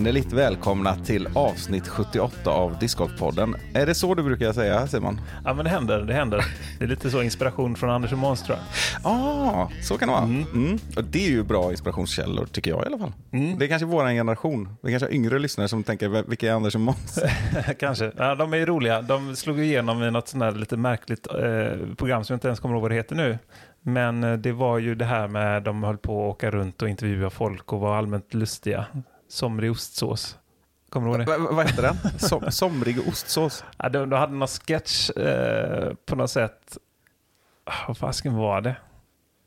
Hjärtinnerligt välkomna till avsnitt 78 av Discgolfpodden. Är det så du brukar säga Simon? Ja, men det händer. Det händer. Det är lite så inspiration från Anders och Måns tror jag. ah, så kan det vara. Mm. Och det är ju bra inspirationskällor tycker jag i alla fall. Mm. Det är kanske vår generation. Vi kanske har yngre lyssnare som tänker, vilka är Anders och Måns? Kanske. Ja, de är ju roliga. De slog igenom i något sånt här lite märkligt eh, program som jag inte ens kommer ihåg vad det heter nu. Men eh, det var ju det här med de höll på att åka runt och intervjua folk och var allmänt lustiga. Somrig ostsås. Kommer du ihåg det? Va- vad heter den? Som, somrig ostsås? Ja, de, de hade någon sketch eh, på något sätt. Ah, Vad fasken var det?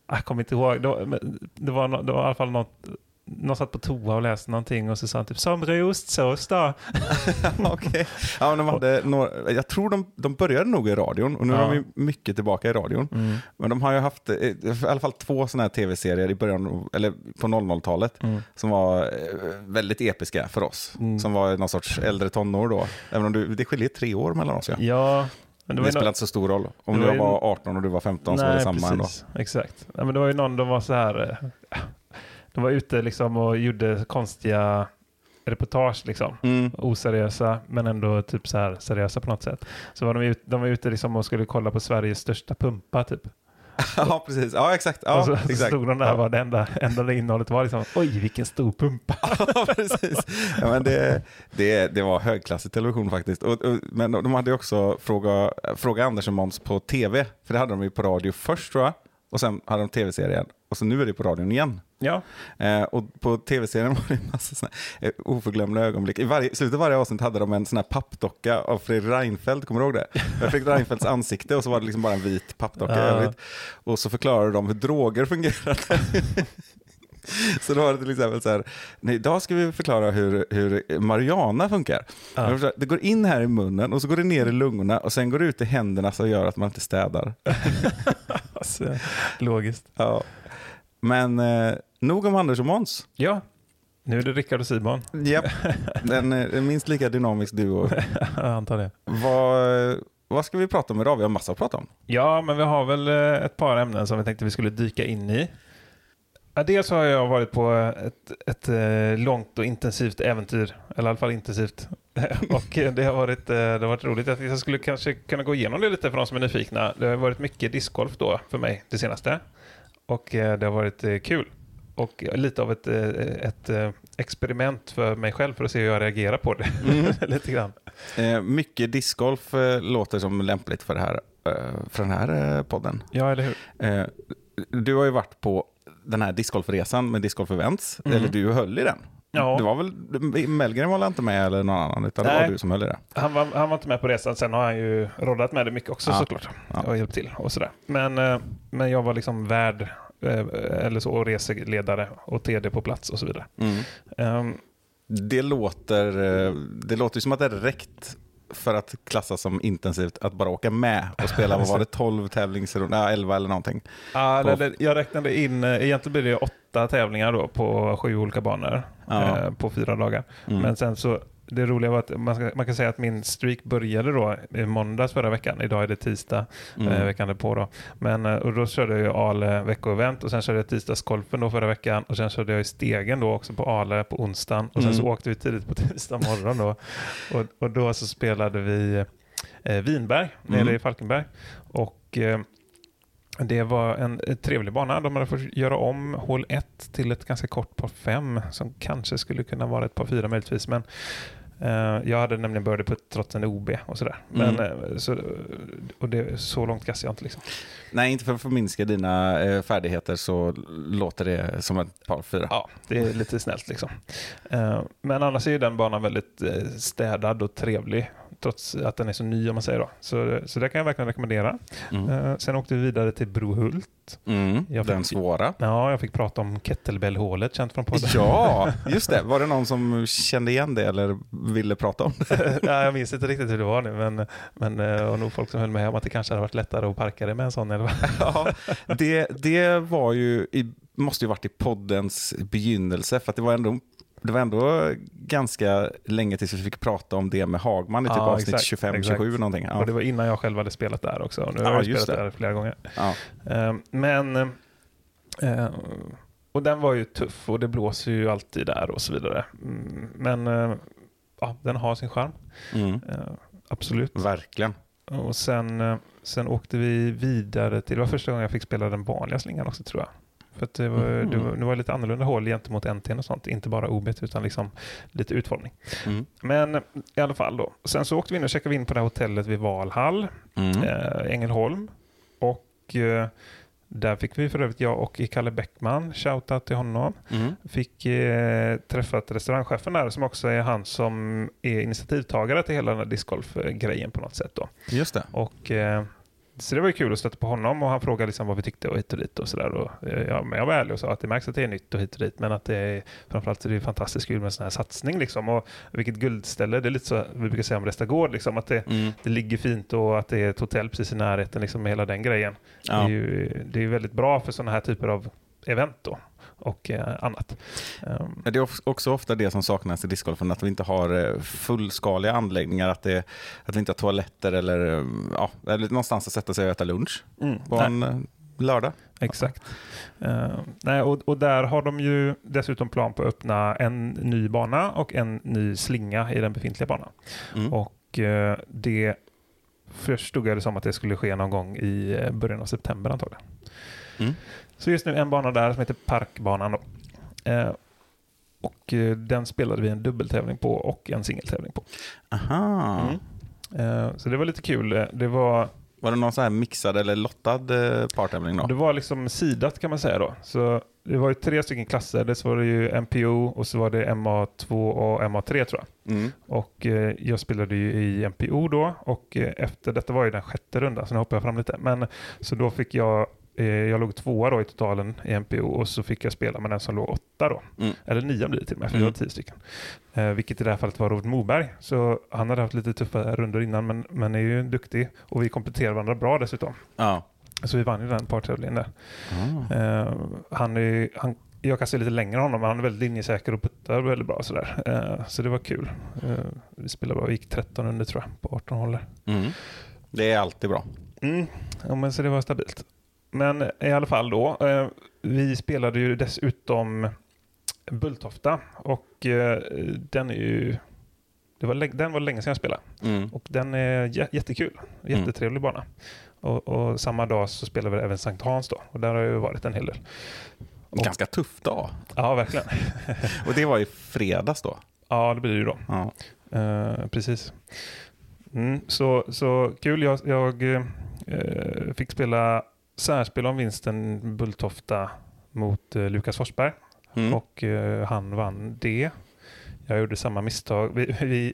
Jag kommer inte ihåg. Det var, det var, det var i alla fall något. Någon satt på toa och läste någonting och så sa han typ somrig ostsås då. Okej. Ja, de hade några, jag tror de, de började nog i radion och nu Ja. är de ju mycket tillbaka i radion. Mm. Men de har ju haft eh, i alla fall två sådana här tv-serier i början, eller på 00-talet Mm. som var eh, väldigt episka för oss. Som var någon sorts äldre tonår då. Även om du, det skiljer tre år mellan oss. Ja. Ja, men Det, ju spelar inte så stor roll. Om det du var ju- var 18 och du var 15 så var det samma ändå. precis. Exakt. Ja, men det var ju någon, de var så här. De var ute liksom och gjorde konstiga reportage liksom. Mm. Oseriösa, men ändå typ så här seriösa på något sätt. Så var de, ut, de var ute liksom och skulle kolla på Sveriges största pumpa typ. Ja, precis. Ja, exakt. Ja, och så, så exakt. stod de där ja. var det enda, enda innehållet var liksom, oj vilken stor pumpa. Ja, precis. Ja, men det, det, det var högklassig television faktiskt. Och, och, men de hade också Fråga, fråga Anders och Måns på tv. För det hade de ju på radio först tror jag. Och sen hade de tv-serien. Och så nu är det på radion igen. Ja, Eh, och på tv-serien var det en massa såna eh, oförglömliga ögonblick. I, varje, slutet av varje avsnitt hade de en sån här pappdocka av Fredrik Reinfeldt, kommer du ihåg det? Med Fredrik Reinfeldts ansikte och så var det liksom bara en vit pappdocka Ja. övrigt. Och så förklarade de hur droger fungerade. Så då var det till exempel så här, nej, idag ska vi förklara hur, hur marijuana funkar. Ja. Det går in här i munnen och så går det ner i lungorna och sen går det ut i händerna så gör att man inte städar. alltså, logiskt. Ja. Men eh, nog om Anders och Måns. Ja, nu är det Rickard och Simon. Japp, en eh, minst lika dynamisk duo. Jag antar det. vad, vad ska vi prata om idag? Vi har massa att prata om. Ja, men vi har väl eh, ett par ämnen som vi tänkte vi skulle dyka in i. Dels har jag varit på ett, ett eh, långt och intensivt äventyr, eller i alla fall intensivt. och det har, varit, det har varit roligt. Jag skulle kanske kunna gå igenom det lite för de som är nyfikna. Det har varit mycket discgolf då för mig det senaste. Och det har varit kul. Och lite av ett, eh, ett eh, experiment för mig själv för att se hur jag reagerar på det. lite grann. Eh, mycket discgolf låter som lämpligt för, det här, för den här podden. Ja, eller hur? Du har ju varit på den här discgolfresan med Discgolf Events, eller du höll i den. Ja. Det var väl, Mellgren var inte med eller någon annan, utan det Nej. var du som höll i det. Han var, han var inte med på resan. Sen har han ju roddat med det mycket också Ja. såklart. Ja. Och hjälpt till och sådär. Men, men jag var liksom värd eller så, och reseledare och TD på plats och så vidare. Ehm, Det låter, eh, det låter som att det räckt för att klassas som intensivt att bara åka med och spela, vad var det, 12 tävlingsrundor, ja, 11 eller någonting. ja, På- jag räknade in, eh, egentligen blir det åtta tävlingar då på sju olika banor Ja. eh, på fyra dagar. Mm. Men sen så, det roliga var att man, ska, man kan säga att min streak började då i måndags förra veckan. Idag är det tisdag Mm. eh, veckan på då. Men eh, och då körde jag ju Ale veckoevent och sen körde jag tisdagskolfen då förra veckan och sen körde jag i stegen då också på Ale på onsdagen och sen Mm. så åkte vi tidigt på tisdag morgon då. Och, och då så spelade vi eh, Vinberg nere Mm. i Falkenberg och eh, det var en eh, trevlig bana. De hade fått göra om hål 1 till ett ganska kort par 5 som kanske skulle kunna vara ett par 4 möjligtvis. Men eh, jag hade nämligen birdie putt trots en OB och sådär. Men, Mm. eh, så, och det, så långt gassade jag inte. Liksom. Nej, inte för att förminska dina eh, färdigheter så låter det som ett par fyra. Ja, det är lite snällt liksom. Eh, men annars är den banan väldigt städad och trevlig. Trots att den är så ny om man säger då. Så, så det kan jag verkligen rekommendera. Mm. Eh, sen åkte vi vidare till Brohult. Mm. Jag Den fick- svåra. Ja, jag fick prata om kettlebellhålet känt från podden. Ja, just det. Var det någon som kände igen det eller ville prata om det? ja, jag minns inte riktigt hur det var nu, men, men eh, det var nog folk som höll med om att det kanske hade varit lättare att parka det med en sån. Eller? Ja, det, det var ju, i, måste ju varit i poddens begynnelse för att det var ändå det var ändå ganska länge tills vi fick prata om det med Hagman i typ Ja, avsnitt exakt, 25-27 exakt. någonting. Ja. Och det var innan jag själv hade spelat där också. Nu har Ja, jag just spelat det. där flera gånger. Ja. Eh, Men, eh, och den var ju tuff och det blåser ju alltid där och så vidare. Mm, Men eh, ja, den har sin charm. Mm. Eh, Absolut. Verkligen. Och sen, sen åkte vi vidare till, det var första gången jag fick spela den vanliga slingan också tror jag. För det var, Mhm. det var, det var lite annorlunda hål gentemot NT och sånt. Inte bara OB utan liksom lite utformning. Mm. Men i alla fall då. Sen så åkte vi in och checkade in på det här hotellet vid Valhall, Mm. eh, Ängelholm. Och eh, där fick vi för övrigt, jag och Kalle Bäckman, shoutout till honom, Mm. fick eh, träffat restaurangchefen där som också är han som är initiativtagare till hela den här discgolf-grejen på något sätt. Då. Just det. Och, eh, så det var ju kul att stöta på honom och han frågade liksom vad vi tyckte och hit och dit och sådär. Eh, ja, men jag var ärlig och sa att det märks att det är nytt och hit och dit men att det är framförallt är det fantastiskt kul med en sån här satsning liksom. Och vilket guldställe, det är lite så vi brukar säga om Resta Gård, liksom, att det, Mm. det ligger fint och att det är ett hotell precis i närheten, liksom, med hela den grejen. Det, Ja. är ju, det är väldigt bra för sådana här typer av event då och eh, annat. Ja, Det är också ofta det som saknas i discgolfen, att vi inte har eh, fullskaliga anläggningar, att, det, att vi inte har toaletter eller, eh, ja, eller någonstans att sätta sig och äta lunch mm, på nej. en lördag. Exakt. Eh, nej, och, och där har de ju dessutom plan på att öppna en ny bana och en ny slinga i den befintliga banan. Mm. Och eh, det förstod jag det som att det skulle ske någon gång i början av september antagligen. Mm. Så just nu en bana där som heter Parkbanan. Då. Eh, och eh, den spelade vi en dubbeltävling på och en singeltävling på. Aha. Mm. Eh, så det var lite kul. Eh, Det var Var det någon så här mixad eller lottad eh, partävling då? Det var liksom sidat kan man säga då. Så det var ju tre stycken klasser. Det så var det ju MPO och så var det MA2 och MA3 tror jag. Mm. Och eh, jag spelade ju i MPO då och eh, efter detta var ju den sjätte rundan så nu hoppar jag fram lite. Men så då fick jag jag låg tvåa då i totalen i MPO och så fick jag spela med den som låg åtta då. Mm. Eller nio blir det till och med, för Mm. det var tio stycken. Eh, vilket i det här fallet var Robert Moberg. Så han hade haft lite tuffa rundor innan men, men är ju duktig och vi kompletterar varandra bra dessutom. Ja. Så vi vann ju den partävlingen där. Ah. Eh, han är, han, jag kastar lite längre än honom, men han är väldigt linjesäker och puttar väldigt bra. Sådär. Eh, så det var kul. Eh, vi spelade bra, vi gick 13 under tror jag, på 18 håller. Mm. Det är alltid bra. Mm. Ja, men så det var stabilt. Men i alla fall då, eh, vi spelade ju dessutom Bulltofta och eh, den är ju det var, den var länge sedan jag spelade Mm. och den är jä- jättekul. Jättetrevlig bana. Och, och samma dag så spelade vi även Sankt Hans då och där har jag ju varit en hel del. Och- Ganska tuff dag. Ja, verkligen. Och det var i fredags då. Ja, det blir det ju då. Ja. Eh, precis. Mm, så, så kul. Jag, jag eh, fick spela särspel om vinsten Bulltofta mot eh, Lukas Forsberg Mm. och eh, han vann det. Jag gjorde samma misstag. Vi, vi,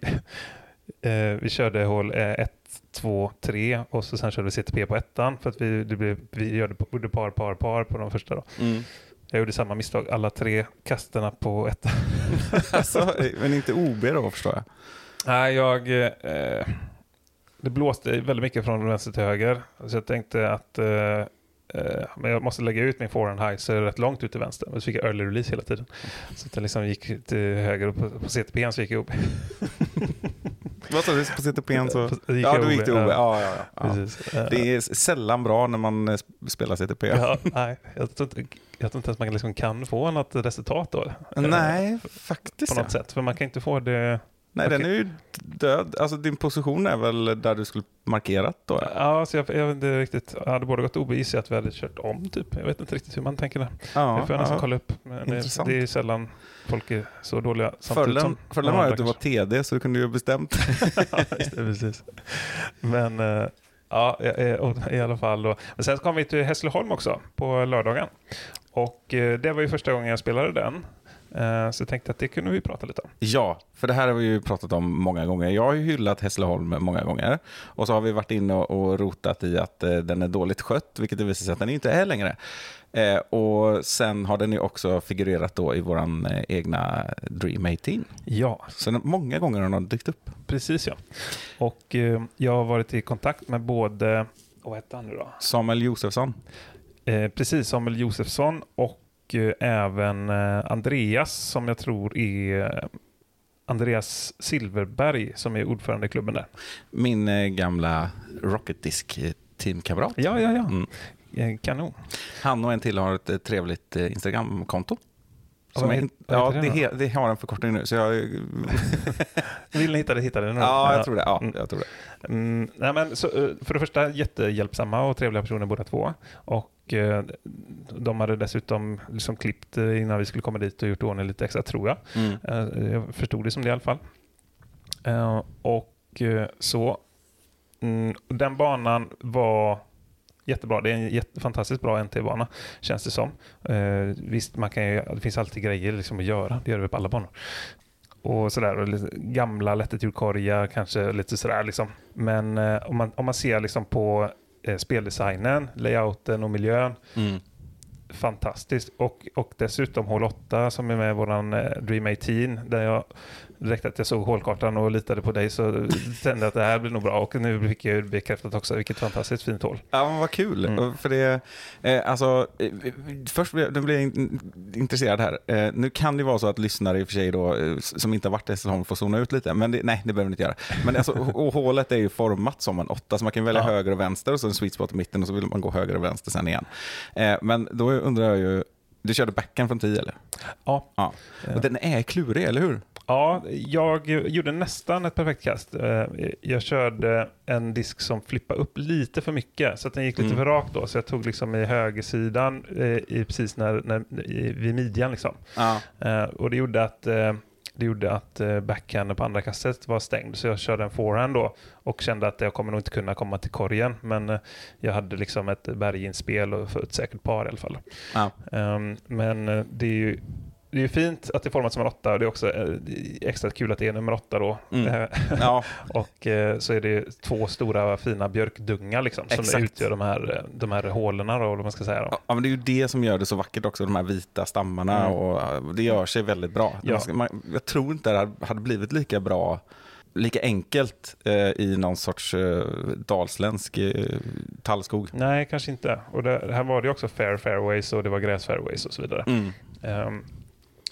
eh, vi körde hål 1, 2, 3 och så sen körde vi CTP på ettan för att vi, det blev, vi gjorde, par, par, par på de första. Då. Mm. Jag gjorde samma misstag, alla tre kasterna på ettan. alltså, men inte OB då förstår jag. Nej, jag... Eh, det blåste väldigt mycket från vänster till höger. Så jag tänkte att eh, eh, men jag måste lägga ut min forehandheiser rätt långt ut till vänster. Men så fick jag early release hela tiden. Så att jag liksom gick till höger och på, på CTP så gick jag OB. Vad sa du på CTP? Så... Gick Ja, du gick till OB. Ja, Ja, ja, ja. Eh, Det är sällan bra när man eh, spelar CTP. ja, nej, jag tror, inte, jag tror inte ens man liksom kan få något resultat då. Nej, faktiskt. På något ja. sätt. För man kan inte få det... Nej, den är ju död. Alltså din position är väl där du skulle markerat då? ja? Ja, så jag, jag vet inte riktigt. Jag hade både gått OB gissar jag att vi hade kört om typ. Jag vet inte riktigt hur man tänker där. Ja, det får jag nästan kolla upp. Men det, det är sällan folk är så dåliga. samtidigt Fördelen, fördelen var ju att du var TD så du kunde ju ha bestämt. Ja, just det, precis. Men eh, ja, eh, och i alla fall då. Men sen kom vi till Hässleholm också på lördagen. Och eh, det var ju första gången jag spelade den. Eh, Så jag tänkte att det kunde vi prata lite om. Ja, för det här har vi ju pratat om många gånger. Jag har ju hyllat Hässleholm många gånger. Och så har vi varit inne och, rotat i att eh, den är dåligt skött, vilket det visar sig att den inte är längre. Och sen har den ju också figurerat då i eh, egna Dream 18. Ja, Så många gånger har den dykt upp. precis ja. Och jag har varit i kontakt med både, vad hette han nu då? Samuel Josefsson. Eh, precis, Samuel Josefsson och eh, även eh, Andreas som jag tror är eh, Andreas Silverberg som är ordförande i klubben där. Min eh, gamla Rocket Disk-teamkamrat. Ja, ja, ja. Mm. Kanon. Han och en till har ett trevligt Instagramkonto. Ja, Som är, ja, det, he, det har en förkortning nu. Så jag, Vill ni hitta det, hitta det nu. ja, jag tror det. Ja, Mm. jag tror det. Mm, nej men, så, för det första jättehjälpsamma och trevliga personer båda två. Och eh, de hade dessutom liksom klippt eh, innan vi skulle komma dit och gjort ordning lite extra, tror jag. Mm. Eh, jag förstod det som det i alla fall. Eh, och så, mm, den banan var jättebra. Det är en fantastiskt bra NT-bana, känns det som. Visst, man kan ju, det finns alltid grejer liksom att göra. Det gör det på alla banor. Och sådär, och lite gamla lättetulkorgar kanske lite sådär liksom. Men eh, om, man, om man ser liksom på speldesignen, layouten och miljön, Mm. fantastiskt. Och, och dessutom hål 8 som är med i våran eh, Dream 18 där jag direkt att jag såg hålkartan och litade på dig så kände jag att det här blir nog bra och nu fick jag bekräftat också vilket fantastiskt fint hål. Ja, men vad kul. Mm. För det, eh, alltså, eh, först blev, nu blir jag in, intresserad här. Eh, nu kan det vara så att lyssnare i och för sig då, eh, som inte har varit i Hässleholm får zona ut lite. Men det, nej, det behöver ni inte göra. Men alltså, hålet är ju format som en åtta, så man kan välja Ja. höger och vänster och så en sweet spot i mitten och så vill man gå höger och vänster sen igen. Eh, men då undrar jag ju, du körde backen från 10 eller? Ja, Ja. Ja. Och den är klurig, eller hur? ja jag gjorde nästan ett perfekt kast. Eh, Jag körde en disk som flippade upp lite för mycket så att den gick lite Mm. för rakt då. Så jag tog liksom i högersidan eh, i, precis när, när, vid midjan liksom. Ja. Eh, och det gjorde att, eh, det gjorde att eh, backhanden på andra kastet var stängd. Så jag körde en forehand då och kände att jag kommer nog inte kunna komma till korgen. Men eh, jag hade liksom ett berginspel och för ett säkert par i alla fall. Ja. Ehm, men eh, det är ju det är ju fint att det är format som en åtta och det är också eh, extra kul att det är nummer åtta då. Mm. Eh, Ja. och eh, så är det två stora fina björkdungar liksom, som Exakt. utgör de här, de här hålorna då, man ska säga. Då. Ja, men det är ju det som gör det så vackert också, de här vita stammarna. Mm. Och det gör sig väldigt bra. Ja. Man jag tror inte det hade- blivit lika bra, lika enkelt eh, i någon sorts eh, dalsländsk eh, tallskog. Nej, kanske inte. Och det, här var det också fair fairways och det var gräsfairways och så vidare. Mm. Ehm,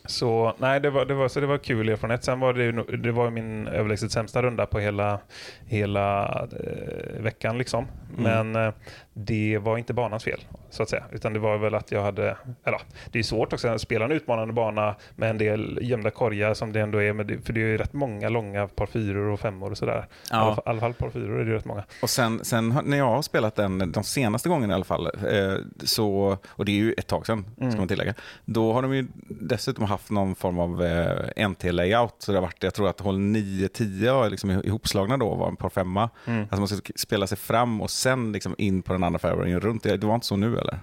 så nej, det var, det var, så det var kul erfarenhet. Sen var det ju, det var min överlägset sämsta runda på hela, hela eh, veckan. Liksom. Mm. Men eh, det var inte banans fel, så att säga. Utan det var väl att jag hade, eller det är svårt också att spela en utmanande bana med en del gömda korgar som det ändå är. Det, för det är ju rätt många långa par fyror och femmor och sådär. I alla Ja. fall- alla fall par fyror är det rätt många. Och sen, sen när jag har spelat den, de senaste gångerna i alla fall, eh, så, och det är ju ett tag sedan, Mm. ska man tillägga, då har de ju dessutom haft någon form av eh, NT-layout. Så det har varit, jag tror att håll 9-10 var liksom ihopslagna då, var en par femma. Mm. Alltså man ska spela sig fram och sen liksom in på den andra fairwayen runt. Det, var inte så nu eller?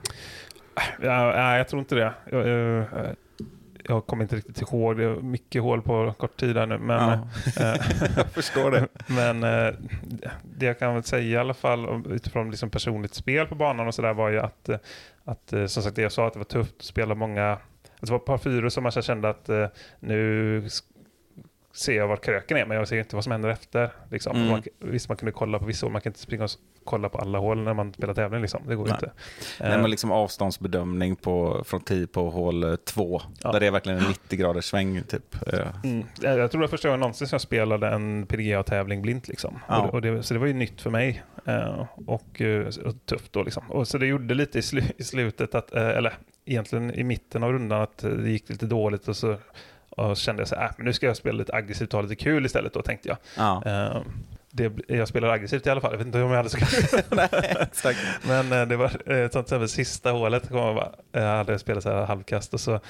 Ja, jag tror inte det. Jag, jag, jag kommer inte riktigt ihåg. Det är mycket hål på kort tid här nu. Men, Ja. eh, jag förstår det. men eh, det jag kan väl säga i alla fall utifrån liksom personligt spel på banan och sådär var ju att, eh, att eh, som sagt det jag sa att det var tufft att spela många att det var ett par fyror som man kände att eh, nu ser jag vart kröken är men jag ser inte vad som händer efter. Liksom. Mm. Man, visst man kunde kolla på vissa hål, man kan inte springa och kolla på alla hål när man spelar tävling. Liksom. Det går Nej. inte. Nej, Eh, men liksom avståndsbedömning på, från 10 på hål 2. Ja. Där det är verkligen en 90 graders sväng. Typ. Eh, Mm. Jag tror det var första gången någonsin som jag spelade en PDGA-tävling blint. Liksom. Ja. Och det, och det, så det var ju nytt för mig. eh, och, eh, och tufft då. Liksom. Och så det gjorde lite i, slu, i slutet, att, eh, eller egentligen i mitten av rundan, att eh, det gick lite dåligt. Och så och kände jag så här, äh, men nu ska jag spela lite aggressivt och ha lite kul istället då, tänkte jag. ja. Eh, det, jag spelar aggressivt i alla fall. Jag vet inte om jag hade så. Nej. Men eh, det var eh, till exempel sista hålet, jag, jag hade spelat så här halvkast och så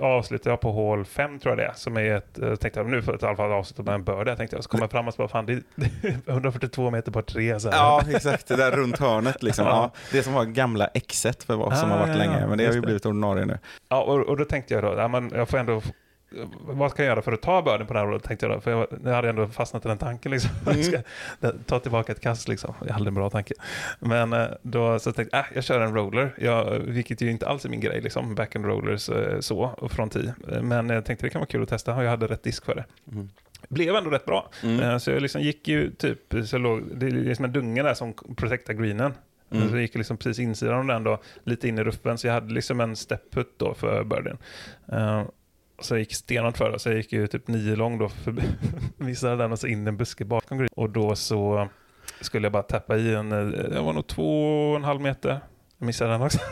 avslutade jag på hål 5 tror jag det är. Som är ett, jag tänkte jag, nu får jag i alla fall avsluta med en. Jag tänkte jag, så kom jag fram och så bara, fan det är, det är 142 meter på tre. Så här. Ja, exakt. Det där runt hörnet. Liksom. Ja. Ja. Det som var gamla exet för vad som Ah, har varit ja, länge. Men det har ju blivit ordinarie nu. Ja, och, och då tänkte jag då, ja, men jag får ändå vad ska jag göra för att ta börden på det här hålet, tänkte jag då. För jag, jag hade ändå fastnat i den tanken. Liksom. Mm. Jag ska ta tillbaka ett kast liksom. Jag hade en bra tanke. Men eh, då så tänkte jag, äh, jag kör en roller. Jag, vilket ju inte alls är min grej, liksom. Back-end rollers eh, så, och från 10. Men jag tänkte det kan vara kul att testa och jag hade rätt disk för det. Mm. Blev ändå rätt bra. Mm. Eh, Så jag liksom gick ju typ, så låg, det är liksom en dunge där som protectar greenen. Mm. Så jag gick liksom precis insidan av den då, lite in i ruffen, så jag hade liksom en step-putt då för birdien. Så jag gick stenhårt för det, så jag gick ju typ nio lång då, för, missade den och så in i en buske bakom green. Och då så skulle jag bara tappa i en, eh, det var nog två och en halv meter. Missade den också.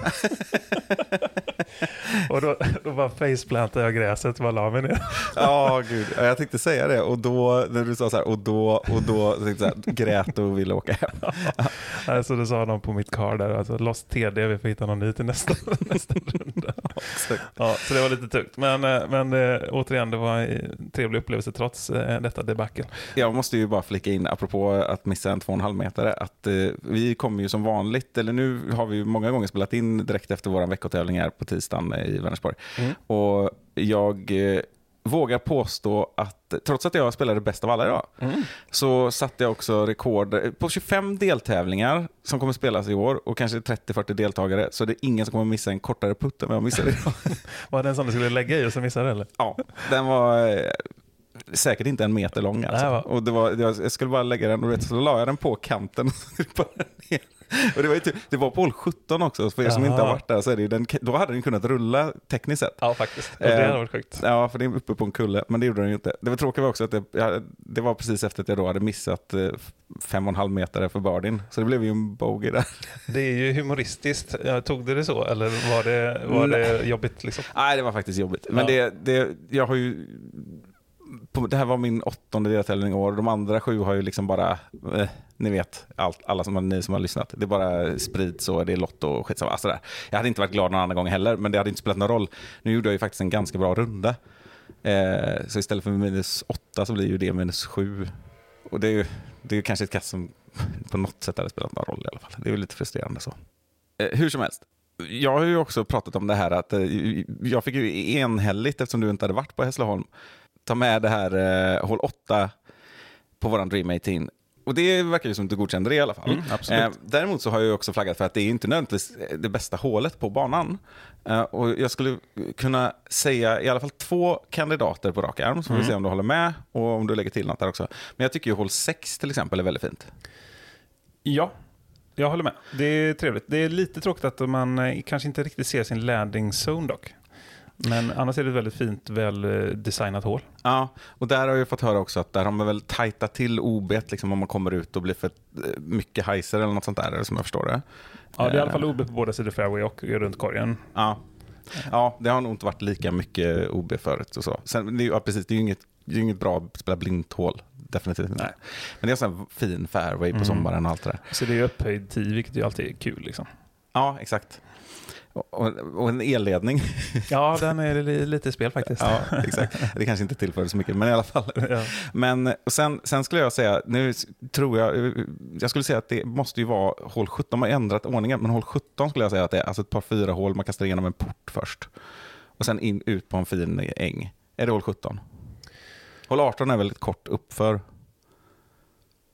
och då, då bara faceplantade jag gräset och bara la mig ner. Ja, gud. Ja, Jag tänkte säga det och då, när du sa så här, och då, och då, så så här, grät och ville åka hem. Alltså det sa de på mitt car där, alltså lost TD, vi får hitta någon ny till nästa, nästa runda. Ja, så det var lite tungt. Men, eh, men eh, återigen, det var en trevlig upplevelse trots eh, detta debacle. Jag måste ju bara flika in, apropå att missa en 2,5 metare, att eh, vi kommer ju som vanligt, eller nu har vi ju många gånger spelat in direkt efter vår veckotävling här på tisdagen i Vänersborg. Mm. Och jag eh, vågar påstå att, trots att jag spelade bäst av alla idag, Mm. så satte jag också rekord på 25 deltävlingar som kommer spelas i år och kanske 30-40 deltagare, så det är ingen som kommer missa en kortare putt än vad jag missade idag. Var det en sån du skulle lägga i och så missade eller? Ja, den var eh, säkert inte en meter lång. Alltså. Va? och det var, jag skulle bara lägga den och vet, så la jag den på kanten. och bara ner. Och det, var ju typ, det var på hål 17 också, för er som inte har varit där så är det ju den, då hade den kunnat rulla tekniskt sett. Ja, faktiskt. Och det Eh, hade varit sjukt. Ja, för det är uppe på en kulle, men det gjorde den ju inte. Det var tråkiga var också att det, det var precis efter att jag då hade missat eh, fem och en halv meter för birdien. Så det blev ju en bogey där. Det är ju humoristiskt. Tog du det så eller var det, var det jobbigt? Liksom? Nej, det var faktiskt jobbigt. Men Ja. det, det, jag har ju... På, det här var min åttonde deltävling i år. De andra sju har ju liksom bara, eh, ni vet, allt, alla som ni som har lyssnat. Det är bara sprit, så det är lotto och skitsamma. Alltså där. Jag hade inte varit glad någon annan gång heller, men det hade inte spelat någon roll. Nu gjorde jag ju faktiskt en ganska bra runda. Eh, så istället för minus åtta så blir ju det minus sju. Och det är ju det är kanske ett kast som på något sätt hade spelat någon roll i alla fall. Det är ju lite frustrerande så. Eh, hur som helst. Jag har ju också pratat om det här att eh, jag fick ju enhälligt, eftersom du inte hade varit på Hässleholm, ta med det här eh, hål 8 på våran Dream 18. Och det verkar ju som att du godkände det i alla fall. Mm. Eh, däremot så har jag också flaggat för att det är inte nödvändigtvis det bästa hålet på banan. Eh, och jag skulle kunna säga i alla fall två kandidater på rak arm, så får vi Mm. se om du håller med och om du lägger till något där också. Men jag tycker ju hål 6 till exempel är väldigt fint. Ja, jag håller med. Det är trevligt. Det är lite tråkigt att man eh, kanske inte riktigt ser sin landing zone dock. Men annars är det ett väldigt fint, väl eh, designat hål. Ja, och där har jag fått höra också att där har man väl tajtat till OB liksom, om man kommer ut och blir för eh, mycket heiser eller något sånt där, som jag förstår det. Ja, det är i alla Eh, fall OB på båda sidor fairway och runt korgen. Ja. ja, det har nog inte varit lika mycket OB förut. Och så. Sen, det är, ja, precis, det är ju inget, det är inget bra att spela blint hål. Definitivt inte. Nej. Men det är en sån här fin fairway på Mm. sommaren och allt det där. Så det är upphöjd tid, vilket ju alltid är kul. Liksom. Ja, exakt. Och, en elledning. Ja, den är li- lite spel faktiskt. ja, exakt. Det kanske inte tillförde så mycket, men i alla fall. Ja. Men och sen, sen skulle jag säga, nu tror jag, jag skulle säga att det måste ju vara hål 17, de har ändrat ordningen, men hål 17 skulle jag säga att det är alltså ett par fyra hål, man kastar igenom en port först. Och sen in, ut på en fin äng. Är det hål 17? Hål 18 är väldigt kort uppför.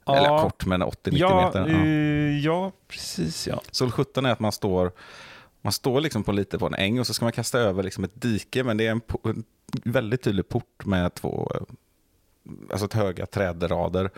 Eller kort, men 80-90 ja, meter. Ja. eh, ja, precis ja. Så hål 17 är att man står, man står liksom på lite på en äng och så ska man kasta över liksom ett dike, men det är en, en väldigt tydlig port med två, eh, alltså ett höga trädrader.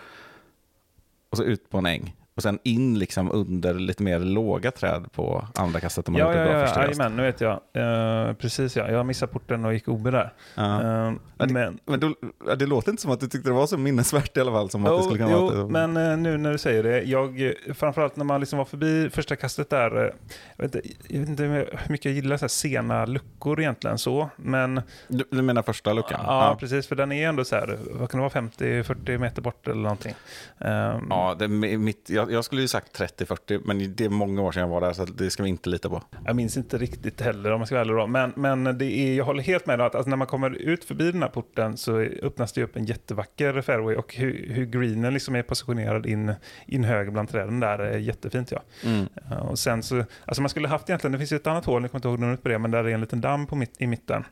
Och så ut på en äng. Och sen in liksom under lite mer låga träd på andra kastet om man Ja, gjort ja, bra ja, första kast. nu vet jag. Eh, precis ja, jag missade porten och gick OB där. Ja. Eh, Ja, det- men Men då, det låter inte som att du tyckte det var så minnesvärt i alla fall. Som att det skulle kunna jo, vara men eh, nu när du säger det, jag, framförallt när man liksom var förbi första kastet där, eh, jag vet, inte- jag vet inte hur mycket jag gillar så här sena luckor egentligen så, men du, du menar första luckan? ja, precis, för den är ändå så här, vad kan det vara, 50-40 meter bort eller någonting. Ehm, Ja, det, är mitt, jag, jag skulle ju sagt 30-40, men det är många år sedan jag var där, så det ska vi inte lita på. Jag minns inte riktigt heller om jag ska vara ärlig då. Men, men det är, jag håller helt med dig att alltså, när man kommer ut förbi den här porten så öppnas det upp en jättevacker fairway och hur, hur greenen liksom är positionerad in, in höger bland träden där är jättefint. Ja. Mm. Ja, Och sen så, alltså man skulle haft egentligen, det finns ju ett annat hål, jag kommer inte ihåg numret på det, men där är en liten damm på mitt, i mitten.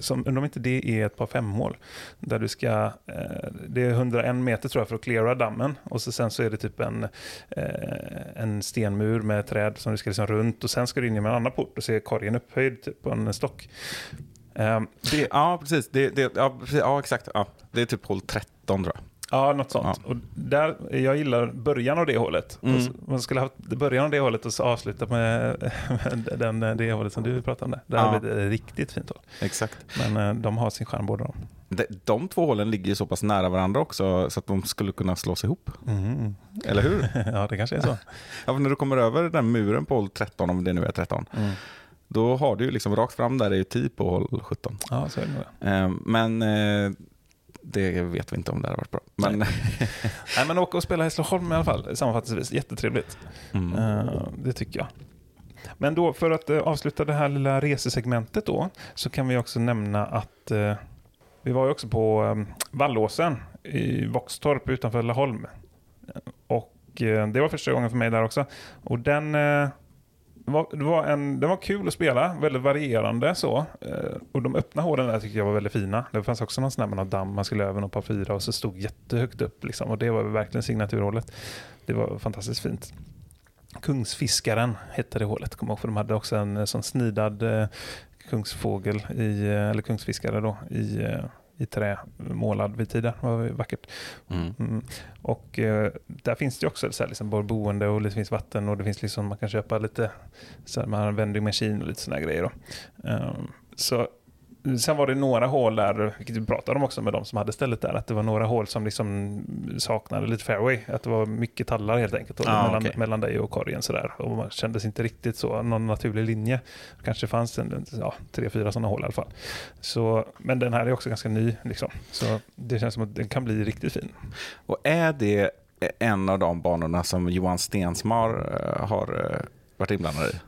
Som, undrar om inte det är ett par femmål. Där du ska, eh, det är 101 meter tror jag för att klara dammen. Och så sen så är det typ en, eh, en stenmur med träd som du ska liksom runt. Och sen ska du in i en annan port och se korgen upphöjd typ, på en stock. Eh, det, Ja, precis. Det, det, ja, precis. ja, exakt. Ja, det är typ hål 13 tror jag. Ja, något sånt. Och där, jag gillar början av det hålet. Mm. Man skulle ha haft början av det hålet och så avsluta med med den, det hålet som du pratade om. Där. Det hade Ja. blivit ett riktigt fint hål. Exakt. Men eh, de har sin charm båda de. De, de två hålen ligger ju så pass nära varandra också så att de skulle kunna slås ihop. Eller hur? ja, det kanske är så. Ja, när du kommer över den muren på hål 13, om det nu är 13, då har du ju liksom rakt fram där är ju 10 på hål 17. Ja, så är det. Eh, men eh, det vet vi inte om det hade varit bra. Men, Nej, men åka och spela i Hässleholm i alla fall, sammanfattningsvis. Jättetrevligt. mm. Eh, det tycker jag. Men då för att eh, avsluta det här lilla resesegmentet då, så kan vi också nämna att eh, vi var ju också på eh, Vallåsen i Våxtorp utanför Laholm. Och det var första gången för mig där också. Och den var, det var, en, den var kul att spela, väldigt varierande så. Eh, och de öppna hålen där tyckte jag var väldigt fina. Det fanns också någon sån där med någon damm man skulle över någon par fyra och så stod jättehögt upp liksom. Och det var verkligen signaturhålet. Det var fantastiskt fint. Kungsfiskaren hette det hålet, kommer jag ihåg, för de hade också en eh, sån snidad eh, kungsfågel, i, eller kungsfiskare då, i, i trä, målad vid tiden. Det var vackert. Mm. Mm. Och eh, där finns det också så här, liksom, både boende och det finns vatten och det finns liksom, man kan köpa lite, så här, man vending machine och lite sådana grejer. Då. Ehm, så Sen var det några hål där, vilket vi pratade om också med de som hade stället där, att det var några hål som liksom saknade lite fairway. Att det var mycket tallar helt enkelt Ah, mellan, okej. mellan dig och korgen sådär. Och man kändes inte riktigt så, någon naturlig linje. Kanske fanns en, ja, tre, fyra sådana hål i alla fall. Så, men den här är också ganska ny, liksom. så det känns som att den kan bli riktigt fin. Och är det en av de banorna som Johan Stensmar eh, har eh, varit inblandad i?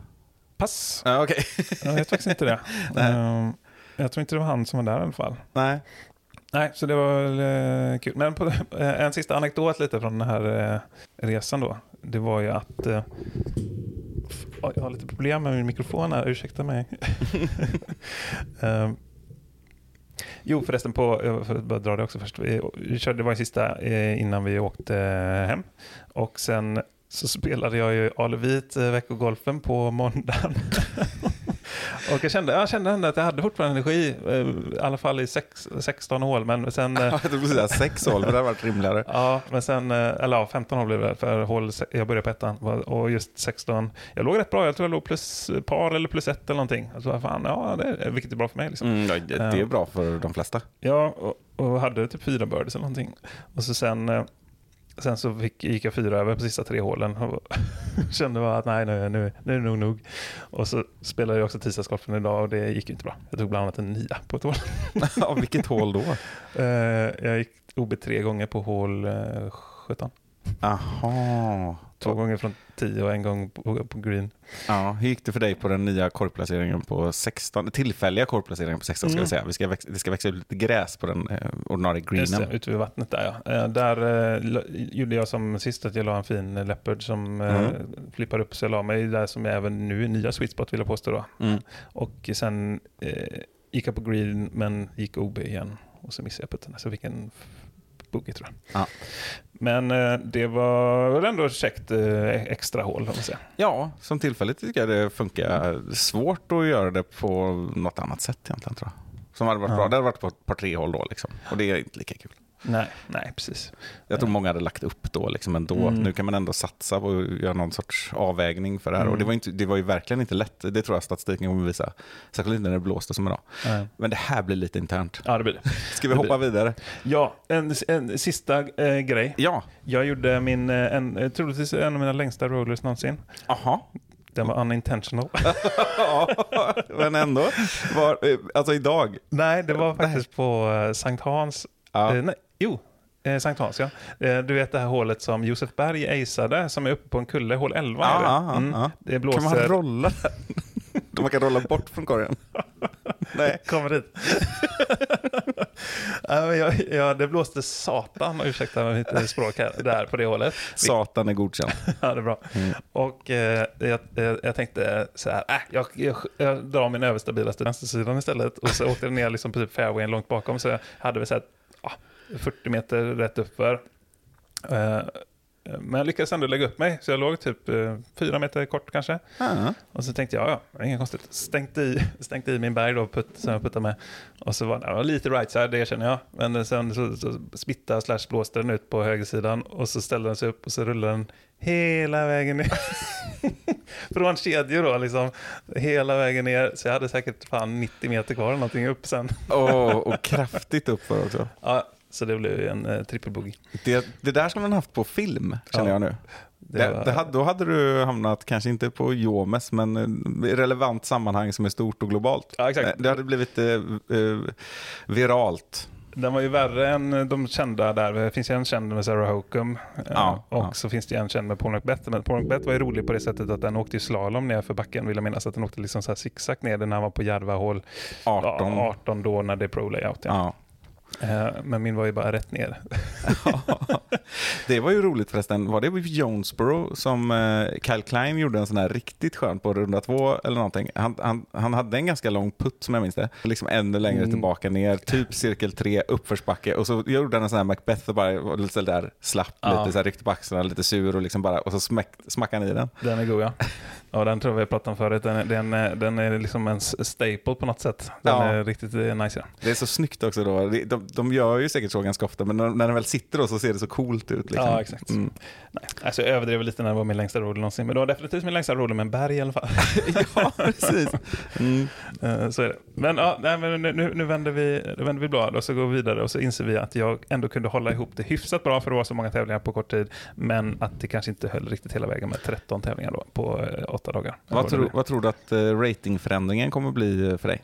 Pass. Ja, Okej. Jag vet faktiskt inte det. Jag tror inte det var han som var där i alla fall. Nej. Nej, så det var väl eh, kul. Men på, eh, en sista anekdot lite från den här eh, resan då. Det var ju att... Jag har lite problem med min mikrofon här, ursäkta mig. Jo, förresten, på, för att bara dra det också först. Vi, körde, det var ju sista innan vi åkte hem. Och sen så spelade jag ju Alevit veckogolfen på måndagen. Och jag kände, jag kände ändå att jag hade fortfarande energi, eh, i alla fall i sex, 16 hål, men sen... Jag trodde säga sex hål, för det hade varit rimligare. Ja, men sen, eh, eller ja, 15 hål blev det för hål, jag började på ettan och just 16, jag låg rätt bra, jag tror jag låg plus par eller plus ett eller någonting. Tror, fan, ja, det är, vilket är bra för mig liksom. Mm, det det är bra för de flesta. Ja, och, och hade typ fyra birdies eller någonting. Och så sen, eh, sen så fick, gick jag fyra över på sista tre hålen och kände bara att nej, nu, nu, nu är det nog nog. Och så spelade jag också tisdagsgolfen idag och det gick inte bra. Jag tog bland annat en nia på ett hål. Ja, vilket hål då? Eh, jag gick OB tre gånger på hål eh, 17. Aha. Två gånger från 10 och en gång på, på green. Ja, hur gick det för dig på den nya korgplaceringen på 16? Tillfälliga korgplaceringen på 16 ska Mm. vi säga. Vi ska väx, det ska växa ut lite gräs på den eh, ordinarie Just greenen. det, ute vid vattnet där ja. Eh, där eh, gjorde jag som sist att jag la en fin leopard som eh, Mm. flippar upp så jag la mig där som jag även nu är nya sweet spot vill jag påstå då. Mm. Och sen eh, gick jag på green men gick OB igen och så missade jag putten. Så jag fick en bogey tror jag. Ja. Men eh, det var väl ändå ett käckt eh, extra hål. Ja, som tillfälligt tycker jag det funkar. Svårt att göra det på något annat sätt egentligen tror jag. Som hade varit Ja. bra. Det hade varit på ett par tre hål då liksom. Och det är inte lika kul. Nej, nej precis. Jag tror många hade lagt upp då liksom ändå. Mm. Nu kan man ändå satsa att göra någon sorts avvägning för det här. Mm. Och det var, inte, det var ju verkligen inte lätt. Det tror jag statistiken kommer visa. Särskilt inte när det blåste som idag. Nej. Men det här blir lite internt. Ja, det blir det. Ska vi hoppa vidare? Ja, en, en sista eh, grej. Ja. Jag gjorde min, eh, en, eh, troligtvis en av mina längsta rollers någonsin. Aha. Den var unintentional. ja, men ändå. Var, eh, alltså idag. nej, det var faktiskt på Sankt Hans. Ja. Eh, nej, jo, eh, Sankt Hans ja. Eh, du vet det här hålet som Josef Berg aceade, som är uppe på en kulle, hål 11 är det. Ja, ja, ja. Det Kan blåser... man rolla? man kan rolla bort från korgen. Nej. Kommer dit. ja, ja, det blåste satan, ursäkta mitt språk här, där på det hålet. Satan är godkänd. Ja, det är bra. Och eh, jag, jag, jag tänkte så här, äh, jag, jag, jag drar min överstabilaste vänstersidan istället. Och så åkte den ner liksom på typ fairwayen långt bakom. Så jag hade väl så här, 40 meter rätt uppför. Eh, Men jag lyckades ändå lägga upp mig, så jag låg typ eh, fyra meter kort kanske. Ja. Och så tänkte jag, ja, är inget konstigt. Stängt i, stängt i min berg då, putt, som jag puttade med. Och så var det ja, lite right side, det erkänner jag. Men sen så, så smittade slash blåste den ut på högersidan. Och så ställde den sig upp och så rullade den hela vägen ner. Från kedjor då, liksom. Hela vägen ner. Så jag hade säkert fan 90 meter kvar eller någonting upp sen. Och, och kraftigt uppför också. Ja, så det blev en eh, trippelbogey. Det, det där skulle man haft på film, känner Ja. jag nu. Det Det, var- det, hade- då hade du hamnat, kanske inte på Jomes, men eh, i relevant sammanhang som är stort och globalt. Ja, exakt. Eh, Det hade blivit eh, eh, viralt. Den var ju värre än de kända där. Det finns ju en känd med Sarah Hokum. eh, Ja, och ja. så finns det en känd med Paul Macbeth. Men Paul Macbeth var ju rolig på det sättet att den åkte ju slalom ner för backen. Vill jag minnas att den åkte liksom så här zigzag ner när han var på Järvahål 18. Ja, 18 då när det är pro layout. Ja. Eh, Men min var ju bara rätt ner. Det var ju roligt förresten. Var det Jonesboro som eh, Kyle Klein gjorde en sån här riktigt skön på runda två eller någonting? Han, han, han hade en ganska lång putt som jag minns det. Liksom ännu längre Mm. tillbaka ner, typ cirkel tre, uppförsbacke. Och så gjorde han en sån här Macbeth och bara lite där slapp, Ja. lite så här ryckte på axlarna, lite sur och liksom bara, och så smäck, smackade han i den. Den är god ja. Ja, den tror jag vi pratat om förut. Den den den är liksom en staple på något sätt. Den Ja. är riktigt nice. Ja. Det är så snyggt också då. De, de, gör ju säkert så ganska ofta, men när, när den väl sitter då så ser det så coolt ut. Liksom. Ja, exakt. Mm. Nej, alltså jag överdrev lite när det var min längsta roll någonsin. Men det var definitivt min längsta roll med en berg i alla fall. ja, precis. Mm. Eh, Så är det. Men, ja, nej, men nu, nu, vänder vi, nu vänder vi blad och så går vi vidare och så inser vi att jag ändå kunde hålla ihop det hyfsat bra för det var så många tävlingar på kort tid. Men att det kanske inte höll riktigt hela vägen med 13 tävlingar då på eh, åtta dagar. Vad, det? vad tror du att eh, ratingförändringen kommer bli för dig?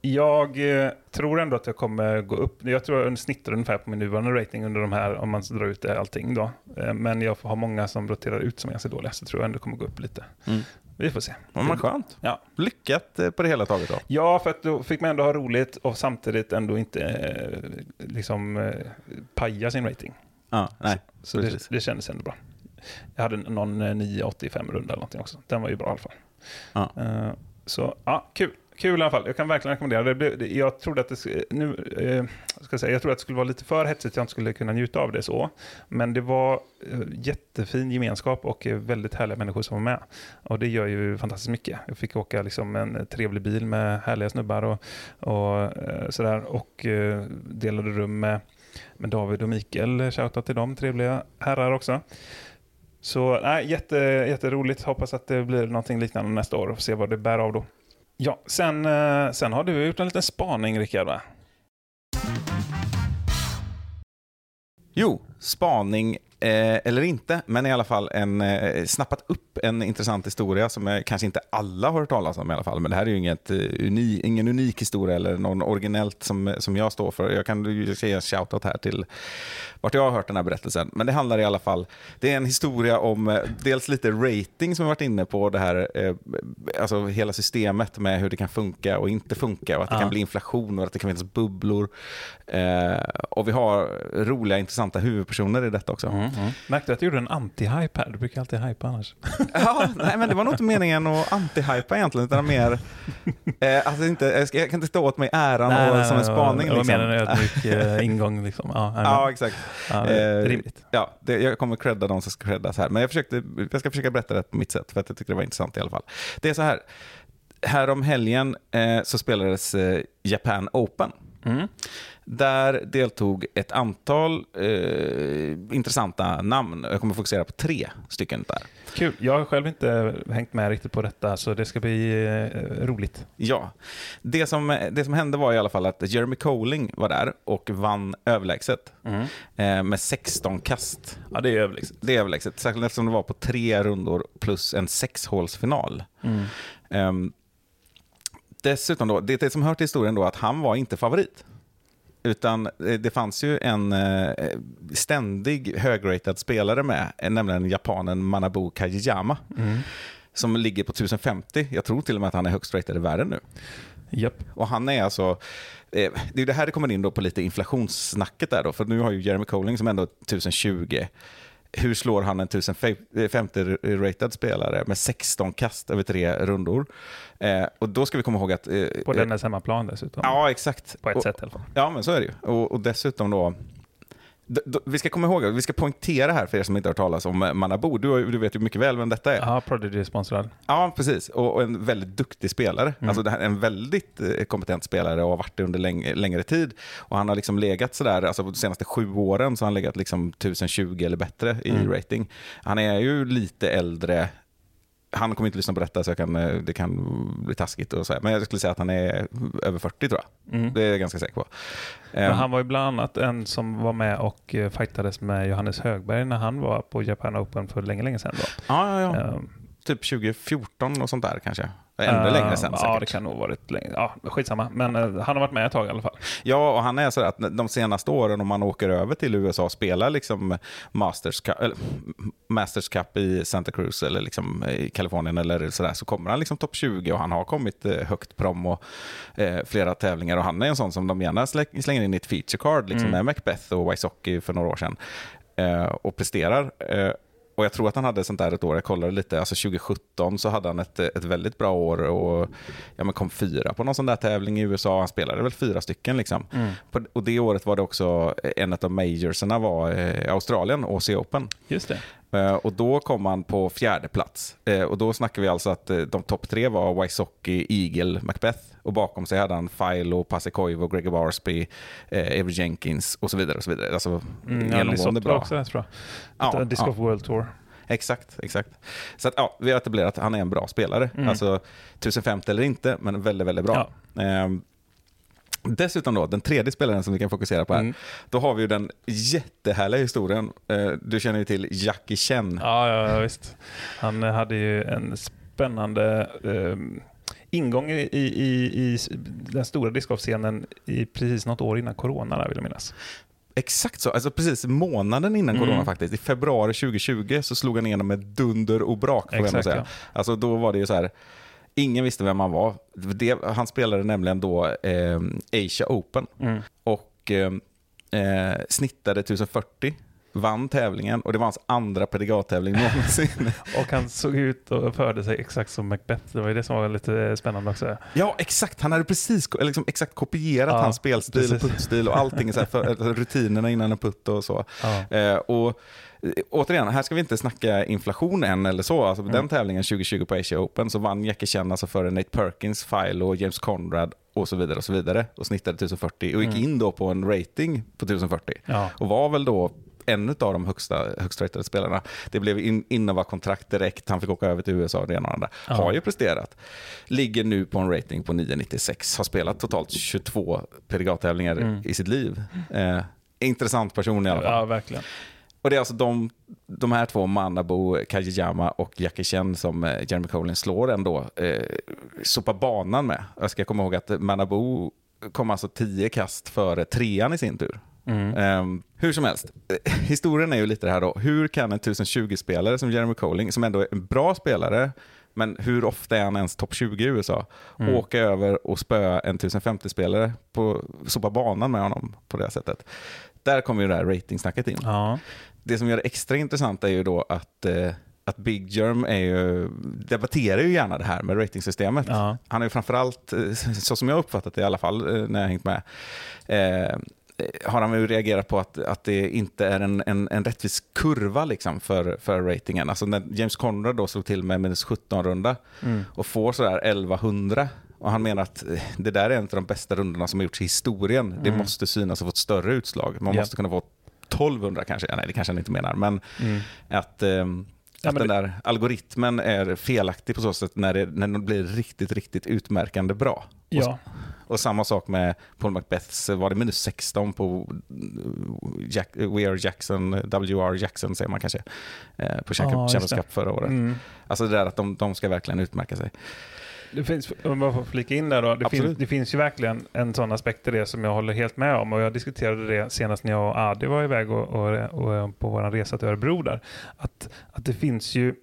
Jag eh, tror ändå att jag kommer gå upp. Jag tror jag snittar ungefär på min nuvarande rating under de här, om man drar ut det, allting då. Eh, Men jag har många som roterar ut som är ganska dåliga, så tror jag ändå kommer gå upp lite. Mm. Vi får se. Ja, men skönt. Ja. Lyckat eh, på det hela taget då. Ja, för att då fick man ändå ha roligt och samtidigt ändå inte eh, liksom paja sin rating. Ja, nej. Så det, Precis. det kändes ändå bra. Jag hade någon eh, 985 runda eller någonting också. Den var ju bra i alla fall. Ja. Så ja, kul. Kul i alla fall. Jag kan verkligen rekommendera det. blev- Jag trodde att det, nu, eh, ska jag, säga, jag trodde att det skulle vara lite för hetsigt, jag inte skulle kunna njuta av det så. Men det var eh, jättefin gemenskap och eh, väldigt härliga människor som var med. Och det gör ju fantastiskt mycket. Jag fick åka liksom en trevlig bil med härliga snubbar och, och eh, sådär. Och eh, delade rum med, med David och Mikael. Shoutout till dem, trevliga herrar också. Så nej, jätte, jätteroligt. Hoppas att det blir någonting liknande nästa år och se vad det bär av då. Ja, sen, eh, sen har du gjort en liten spaning, Rickard, va? Jo, spaning eh, eller inte, men i alla fall en, eh, snappat upp en intressant historia som eh, kanske inte alla har hört talas om i alla fall. Men det här är ju inget, eh, uni, ingen unik historia eller någon originellt som, som jag står för. Jag kan säga en shoutout här till vart jag har hört den här berättelsen. Men det handlar i alla fall, det är en historia om eh, dels lite rating som vi varit inne på, det här, eh, alltså hela systemet med hur det kan funka och inte funka och att det Ja. kan bli inflation och att det kan finnas bubblor. Eh, och vi har roliga, intressanta huvudpersoner i detta också. Mm. Märkte du att du gjorde en anti-hype här? Du brukar alltid hypa annars. Ja, nej, men det var nog inte meningen att anti-hypa egentligen, utan mer... Eh, alltså inte, jag, ska, jag kan inte stå åt mig äran och, som en spaning. Det var liksom. mer en ödmjuk eh, ingång. Liksom. Ja, ja, exakt. ja, eh, rimligt. Ja, det, jag kommer credda de som ska creddas här. Men jag, försökte, jag ska försöka berätta det på mitt sätt, för att jag tycker det var intressant i alla fall. Det är så här, här om helgen eh, så spelades eh, Japan Open. Mm. Där deltog ett antal eh, intressanta namn. Jag kommer fokusera på tre stycken där. Kul. Jag har själv inte hängt med riktigt på detta, så det ska bli eh, roligt. Ja, det som, det som hände var i alla fall att Jeremy Colling var där och vann överlägset eh, med 16 kast. Ja, det är överlägset. Det är överlägset, särskilt eftersom det var på tre rundor plus en sexhålsfinal. Mm. Ehm, dessutom då, det, det som hör till historien då att han var inte favorit. Utan eh, det fanns ju en eh, ständig högratad spelare med, nämligen japanen Manabu Kajiyama. Mm. Som ligger på 1050. Jag tror till och med att han är högst ratad i världen nu. Japp. Och han är alltså, eh, det är det här det kommer in då på lite inflationssnacket där då, för nu har ju Jeremy Colling som ändå är 1020, hur slår han en 1050-ratad spelare med 16 kast över tre rundor? Eh, och då ska vi komma ihåg att... Eh, På eh, dennes hemmaplan dessutom. Ja, exakt. På ett och, sätt i alla fall. Ja, men så är det ju. Och, och dessutom då, vi ska komma ihåg, vi ska poängtera här för er som inte har hört talas om eh, Manabo. Du, du vet ju mycket väl vem detta är. Ja, Prodigy sponsrad. Ja, precis. Och, och en väldigt duktig spelare. Mm. Alltså en väldigt eh, kompetent spelare och har varit det under läng längre tid. Och han har liksom legat sådär, alltså de senaste sju åren så har han legat liksom 1020 eller bättre i Mm. rating. Han är ju lite äldre. Han kommer inte lyssna på detta så kan, eh, det kan bli taskigt och så här. Men jag skulle säga att han är över 40 tror jag. Mm. Det är jag ganska säker på. Men Ehm, han var ju bland annat en som var med och eh, fightades med Johannes Högberg när han var på Japan Open för länge, länge sedan. Då. ja, ja, ja. Ehm, Typ 2014 och sånt där kanske. Ännu eh, längre sen Ja, säkert. det kan nog varit länge. Ja, skitsamma. Men eh, han har varit med ett tag i alla fall. Ja, och han är så att de senaste åren om man åker över till USA och spelar liksom Masters Cup, eller, Masters Cup i Santa Cruz eller liksom i Kalifornien eller sådär så kommer han liksom topp 20 och han har kommit eh, högt prom och eh, flera tävlingar och han är en sån som de gärna slä- slänger in i ett feature card liksom Mm. med Macbeth och Wysocki för några år sedan eh, och presterar. Eh, och jag tror att han hade sånt där ett år, jag kollade lite, alltså 2017 så hade han ett, ett väldigt bra år och ja, men kom fyra på någon sån där tävling i USA. Han spelade väl fyra stycken. Liksom. På, och det året var det också en av majorserna var eh, Australien, OC Open. Just det. Eh, och då kom han på fjärde plats. Eh, och då snackar vi alltså att eh, de topp tre var Wysocki, Eagle, Macbeth. Och bakom sig hade han Filo, Pasikoivo, Gregor Barsby, Avery Jenkins och så vidare. Och så vidare. Alltså, Mm, ja, genomgående bra. också rätt bra. Ja, Disc ja. World Tour. Exakt, exakt. Så att, ja, vi har etablerat att han är en bra spelare. Mm. Alltså 1050 eller inte, men väldigt, väldigt bra. Ehm, dessutom då, den tredje spelaren som vi kan fokusera på här. Mm. Då har vi ju den jättehärliga historien. Eh, du känner ju till Jackie Chen. Ja, ja, ja, visst. Han hade ju en spännande ehm, ingång i, i, i, den stora discgolfscenen i precis något år innan corona, där, vill jag minnas. Exakt så, alltså precis månaden innan Mm. corona faktiskt. I februari 2020 så slog han igenom med dunder och brak får Exakt, säga. ja. Alltså då var det ju så här, ingen visste vem han var. Det, han spelade nämligen då eh, Asia Open. Mm. och eh, eh, snittade 1040, vann tävlingen och det var hans andra predigattävling någonsin. Och han såg ut och förde sig exakt som Macbeth. Det var ju det som var lite spännande också. ja, exakt. Han hade precis liksom, exakt kopierat Ja, hans spelstil, precis. puttstil och allting, så här, för, alltså, rutinerna innan en putt och så. Ja. Eh, och eh, Återigen, här ska vi inte snacka inflation än eller så. Alltså, Mm. Den tävlingen 2020 på Asia Open så vann Jackie Chan alltså före Nate Perkins, Philo, James Conrad och så vidare och så vidare och snittade 1040 och gick Mm. in då på en rating på 1040. Ja. och var väl då en av de högsta, högst ratade spelarna. Det blev in, Innova-kontrakt direkt, han fick åka över till USA och det ena och andra. Ja. Har ju presterat. Ligger nu på en rating på 9,96. Har spelat totalt 22 PDGA-tävlingar Mm. i sitt liv. Eh, intressant person i alla fall. ja, verkligen. Och det är alltså de, de här två, Manabo Kajiyama och Jackie Chen, som eh, Jeremy Colin slår ändå, eh, sopar banan med. Jag ska komma ihåg att Manabo kom alltså 10 kast före trean i sin tur. Mm. Ehm, hur som helst, eh, historien är ju lite det här då. Hur kan en 1020-spelare som Jeremy Colling, som ändå är en bra spelare, men hur ofta är han ens topp 20 i USA? Mm. Åka över och spöa en 1050-spelare, på sopa banan med honom på det sättet. Där kommer ju det här ratingsnacket in. Ja. Det som gör det extra intressant är ju då att, eh, att Big Germ är ju, debatterar ju gärna det här med ratingsystemet. Ja. Han är ju framförallt, eh, så som jag har uppfattat det i alla fall eh, när jag har hängt med, eh, har han ju reagerat på att, att det inte är en, en, en rättvis kurva liksom för, för ratingen. Alltså när James Conrad då slog till med minus 17-runda Mm. och får sådär 1100 och han menar att eh, det där är en av de bästa rundorna som har gjorts i historien. Det Mm. måste synas och få ett större utslag. Man Ja. måste kunna få 1200 kanske. Ja, nej, det kanske han inte menar. Men Mm. att, Ja, att den där algoritmen är felaktig på så sätt när, det, när den blir riktigt, riktigt utmärkande bra. Ja. Och, samma sak med Paul Macbeths, var det minus 16 på Jack, We Are Jackson, WR Jackson säger man kanske, eh, på Champions. Cup förra året. Mm. Alltså det där att de, de ska verkligen utmärka sig. Det finns, om jag bara får flika in där då, det, Absolut. finns, det finns ju verkligen en sån aspekt i det som jag håller helt med om och jag diskuterade det senast när jag och Adi var iväg och, och, och på vår resa till Örebro där. Att, att det finns ju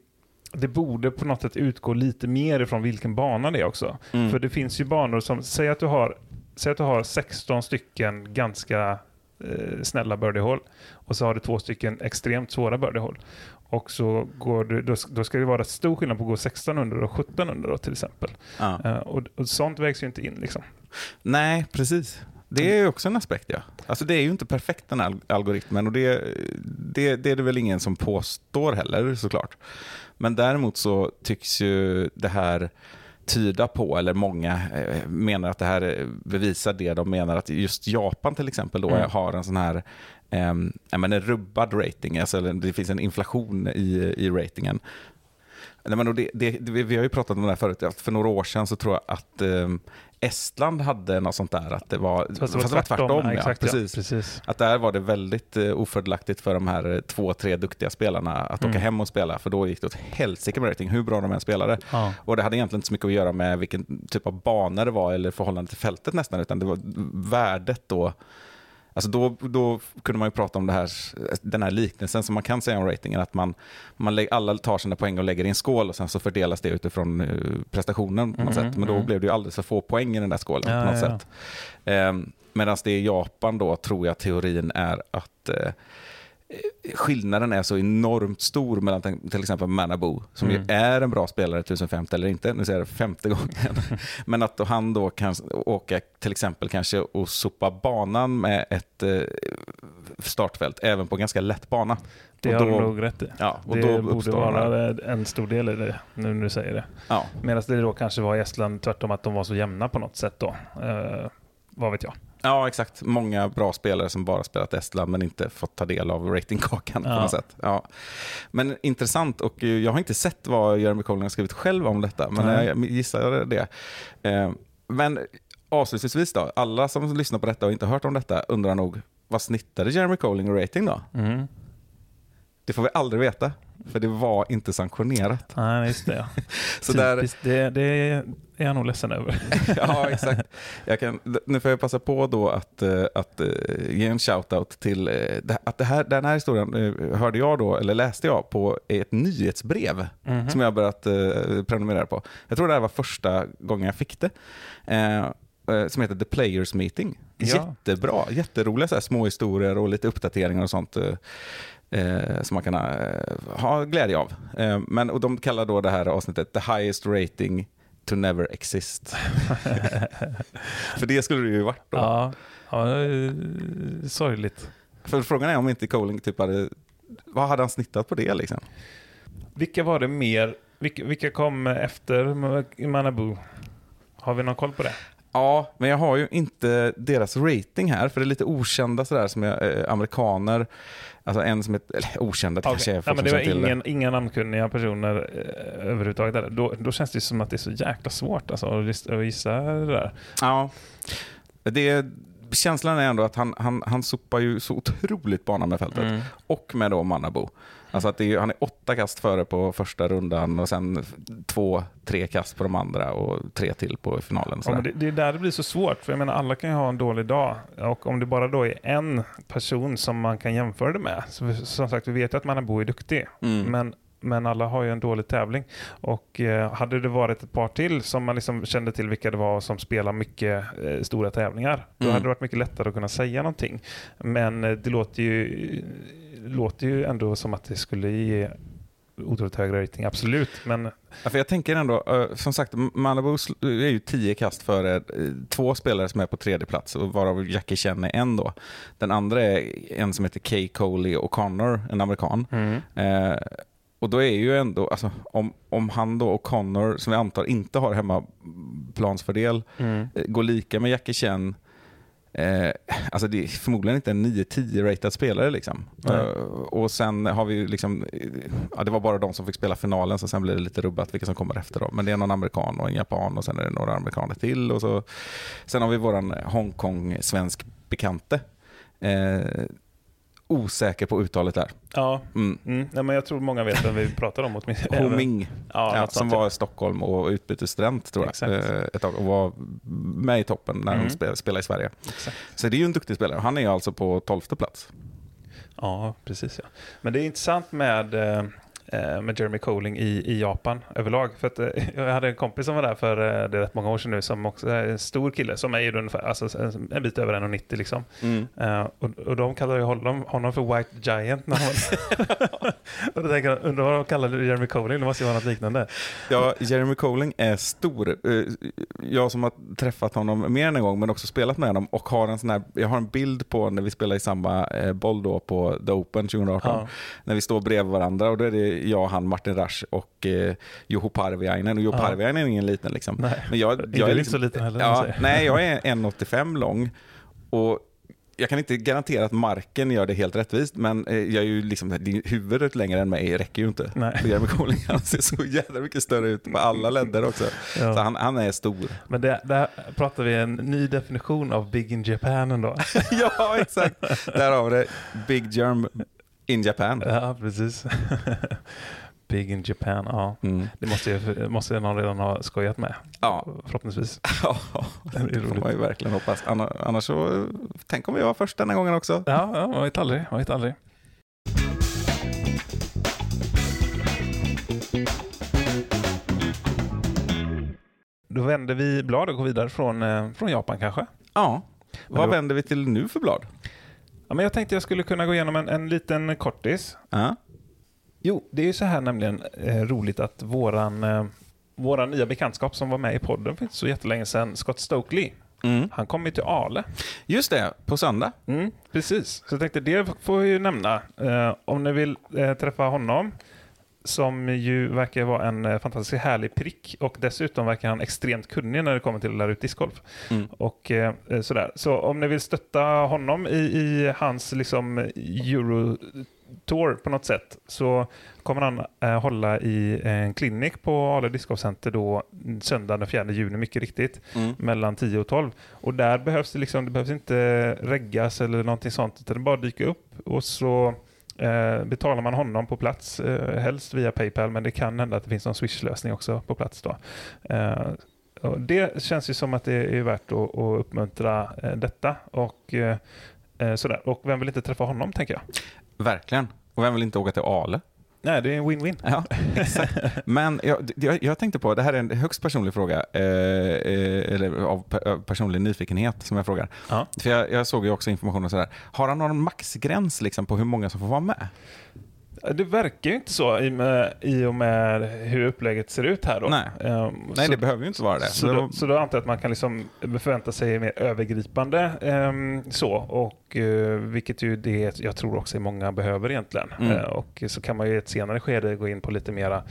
det borde på något sätt utgå lite mer ifrån vilken bana det är också. Mm. För det finns ju banor som, säg att du har, säg att du har 16 stycken ganska eh, snälla birdiehål och så har du två stycken extremt svåra birdiehål. Och så går du, då, då ska det vara stor skillnad på att gå 1600 och 1700 då, till exempel. Ja. Eh, och, och sånt vägs ju inte in liksom. Nej, precis. Det är ju också en aspekt, ja. Alltså det är ju inte perfekt den här algoritmen och det, det, det är det väl ingen som påstår heller såklart. Men däremot så tycks ju det här tyda på, eller många eh, menar att det här bevisar det. De menar att just Japan till exempel då Mm. har en sån här eh, men en rubbad rating, alltså det finns en inflation i, i ratingen. Nej, men det, det, vi har ju pratat om det här förut, för några år sedan så tror jag att eh, Estland hade något sånt där, att det var, Fast det var tvärtom. ja, exakt, precis. Ja, precis. Att där var det väldigt eh, ofördelaktigt för de här eh, två, tre duktiga spelarna att åka Mm. hem och spela, för då gick det åt helsike med rating, hur bra de än spelade. Ja. Och det hade egentligen inte så mycket att göra med vilken typ av bana det var eller förhållande till fältet nästan, utan det var värdet då. Alltså då, då kunde man ju prata om det här, den här liknelsen som man kan säga om ratingen, att man, man lä- alla tar sina poäng och lägger i en skål och sen så fördelas det utifrån eh, prestationen på något Mhm, sätt. Men då mhm. blev det ju alldeles för få poäng i den där skålen Ja, på något ja, ja. sätt. Eh, Medan det i Japan då tror jag teorin är att eh, skillnaden är så enormt stor mellan till exempel Manabu, som Mm. ju är en bra spelare 1050 eller inte, nu säger jag det femte gången, men att då han då kan åka till exempel kanske och sopa banan med ett eh, startfält, även på ganska lätt bana. Det Och har då- du nog rätt i. Ja, och det då borde vara en stor del i det, nu när du säger det. Ja, Medan det då kanske var i Estland tvärtom, att de var så jämna på något sätt då. Eh, vad vet jag. Ja, exakt. Många bra spelare som bara spelat Estland men inte fått ta del av ratingkakan på Ja. något sätt. Ja. Men intressant och eh, jag har inte sett vad Jeremy Colin har skrivit själv om detta, men Nej. jag gissar det. Eh, Men avslutningsvis då, alla som lyssnar på detta och inte hört om detta undrar nog, vad snittade Jeremy Colin rating då? Mm. Det får vi aldrig veta, för det var inte sanktionerat. Nej, just det. Ja. Så där, Typiskt, det, det är jag nog ledsen över. ja, exakt. Jag kan, nu får jag passa på då att, eh, att eh, ge en shout-out till eh, att det här, den här historien hörde jag då, eller läste jag på ett nyhetsbrev Mhm. som jag börjat prenumerera på. Jag tror det här var första gången jag fick det. Som heter The Players Meeting. Ja. Jättebra, jätteroliga så här, små historier och lite uppdateringar och sånt. Eh, som man kan eh, ha glädje av. Eh, men, och de kallar då det här avsnittet The Highest Rating to Never Exist. För det skulle det ju varit då. Ja, ja sorgligt. För frågan är om inte Colin typ hade, vad hade han snittat på det liksom? Vilka var det mer? Vilka, vilka kom efter Manabu? Har vi någon koll på det? Ja, men jag har ju inte deras rating här, för det är lite okända sådär som är eh, amerikaner. Alltså en som är, eller okända det kanske är ja, men det var ingen, inga namnkunniga personer eh, överhuvudtaget. Där. Då, då känns det som att det är så jäkla svårt alltså, att gissa- det där. Ja, det, känslan är ändå att han, han, han sopar ju så otroligt bana med fältet. Mm. Och med då Mannabo. Alltså att är, han är åtta kast före på första rundan och sen två, tre kast på de andra och tre till på finalen. Ja, det, det är där det blir så svårt, för jag menar alla kan ju ha en dålig dag. Och om det bara då är en person som man kan jämföra det med. Så, som sagt, vi vet att Manabu är duktig, Mm. men, men alla har ju en dålig tävling. Och eh, hade det varit ett par till som man liksom kände till vilka det var som spelar mycket eh, stora tävlingar, då Mm. hade det varit mycket lättare att kunna säga någonting. Men eh, det låter ju, låter ju ändå som att det skulle ge otroligt hög rating, absolut. Men Ja, för jag tänker ändå, eh, som sagt, Malibu är ju tio kast före eh, två spelare som är på tredje plats, och varav Jackie Chan är en då. Den andra är en som heter Kay Coley O'Connor, en amerikan. Eh, och då är ju ändå, alltså, om, om han då och Connor, som vi antar inte har hemmaplansfördel, Mm. eh, går lika med Jackie Chan, eh, alltså det är förmodligen inte en 9-10 ratad spelare. Liksom. Eh, och sen har vi liksom, eh, ja, det var bara de som fick spela finalen, så sen blir det lite rubbat vilka som kommer efter. Då. Men det är någon amerikan och en japan och sen är det några amerikaner till. Och så, sen har vi våran Hongkong-svensk bekante. Eh, osäker på uttalet där. Ja, Mm. mm. Nej, men jag tror många vet vem vi pratar om. åtminstone. Ho Ming, Ja, ja, som var i Stockholm och utbytesstudent tror jag. Exakt. eh, Ett tag, och var med i toppen när Mm. hon spelade, i Sverige. Exakt. Så det är ju en duktig spelare. Han är alltså på tolfte plats. Ja, precis. Ja. Men det är intressant med, eh, med Jeremy Colling i, i Japan överlag. För att, eh, jag hade en kompis som var där för eh, det är rätt många år sedan nu som också är en stor kille som är ungefär alltså, en- bit över 1,90 liksom. Mm. Eh, och, och de kallar ju honom, honom för White Giant. När hon... och då tänker jag, undrar vad de kallar Jeremy Colling, det måste ju vara något liknande. Ja, Jeremy Colling är stor. Eh, Jag som har träffat honom mer än en gång, men också spelat med honom och har en sån här, jag har en bild på när vi spelar i samma eh, boll då på The Open 2018. Ja. När vi står bredvid varandra och då är det jag, han, Martin Rasch och eh, Juho Parviainen. Och Juho Ja. Parviainen är ingen liten liksom. Nej. Men jag, Inte jag är inte så liten heller, Ja, nej, jag är 1,85 lång. Och jag kan inte garantera att marken gör det helt rättvist, men eh, jag är ju liksom, det- huvudet längre än mig räcker ju inte. Nej. För Jeremy Colling han ser så jävla mycket större ut på alla ledder också. Ja. Så han, han är stor. Men det, där pratar vi en ny definition av Big in Japan ändå. ja, exakt. Där har vi det. Big Germ in Japan. ja, precis. Big in Japan, ja. Mm. Det måste, ju, måste någon redan ha skojat med. Ja. Förhoppningsvis. Ja, Det får man ju verkligen hoppas. Anna- Annars så, tänk om vi var först denna gången också. Ja, ja man vet aldrig. Man vet aldrig. Då vänder vi blad och går vidare från, eh, från Japan kanske. Ja. Vad vänder vi till nu för blad? Ja, men jag tänkte jag skulle kunna gå igenom en, en liten kortis. Ja. Jo, det är ju så här nämligen eh, roligt att våran, eh, våran nya bekantskap som var med i podden för inte så jättelänge sedan, Scott Stokely, Mm. han kom ju till Ale. Just det, på söndag. Mm, precis, så jag tänkte det får jag ju nämna. Eh, om ni vill eh, träffa honom, som ju verkar vara en eh, fantastiskt härlig prick och dessutom verkar han extremt kunnig när det kommer till att lära ut discgolf. Mm. Och eh, eh, sådär. Så om ni vill stötta honom i, i hans liksom Euro-tour på något sätt så kommer han eh, hålla i en klinik på Ale Discgolf Center då mm, söndag den 4 juni mycket riktigt Mm. mellan 10 och 12. Och där behövs det liksom, det behövs inte reggas eller någonting sånt utan det bara dyka upp och så eh, betalar man honom på plats, eh, helst via Paypal men det kan hända att det finns någon Swish-lösning också på plats då. Eh, och det känns ju som att det är värt att, att uppmuntra eh, detta. Och, eh, eh sådär. och vem vill inte träffa honom, tänker jag? Verkligen. Och vem vill inte åka till Ale? Nej, det är en win-win. Ja, exakt. Men jag, jag, jag tänkte på, det här är en högst personlig fråga, eh, eh, eller av personlig nyfikenhet som jag frågar. Ja. För jag, jag såg ju också information och sådär. Har han någon maxgräns liksom på hur många som får vara med? Det verkar ju inte så i, med, i och med hur upplägget ser ut här då. Nej. Ehm, Nej, så, det behöver ju inte vara det. Så, det då, så då antar jag att man kan liksom förvänta sig mer övergripande ehm, så, och, eh, vilket ju det jag tror också många behöver egentligen. Mm. Eh, och så kan man ju i ett senare skede gå in på lite mera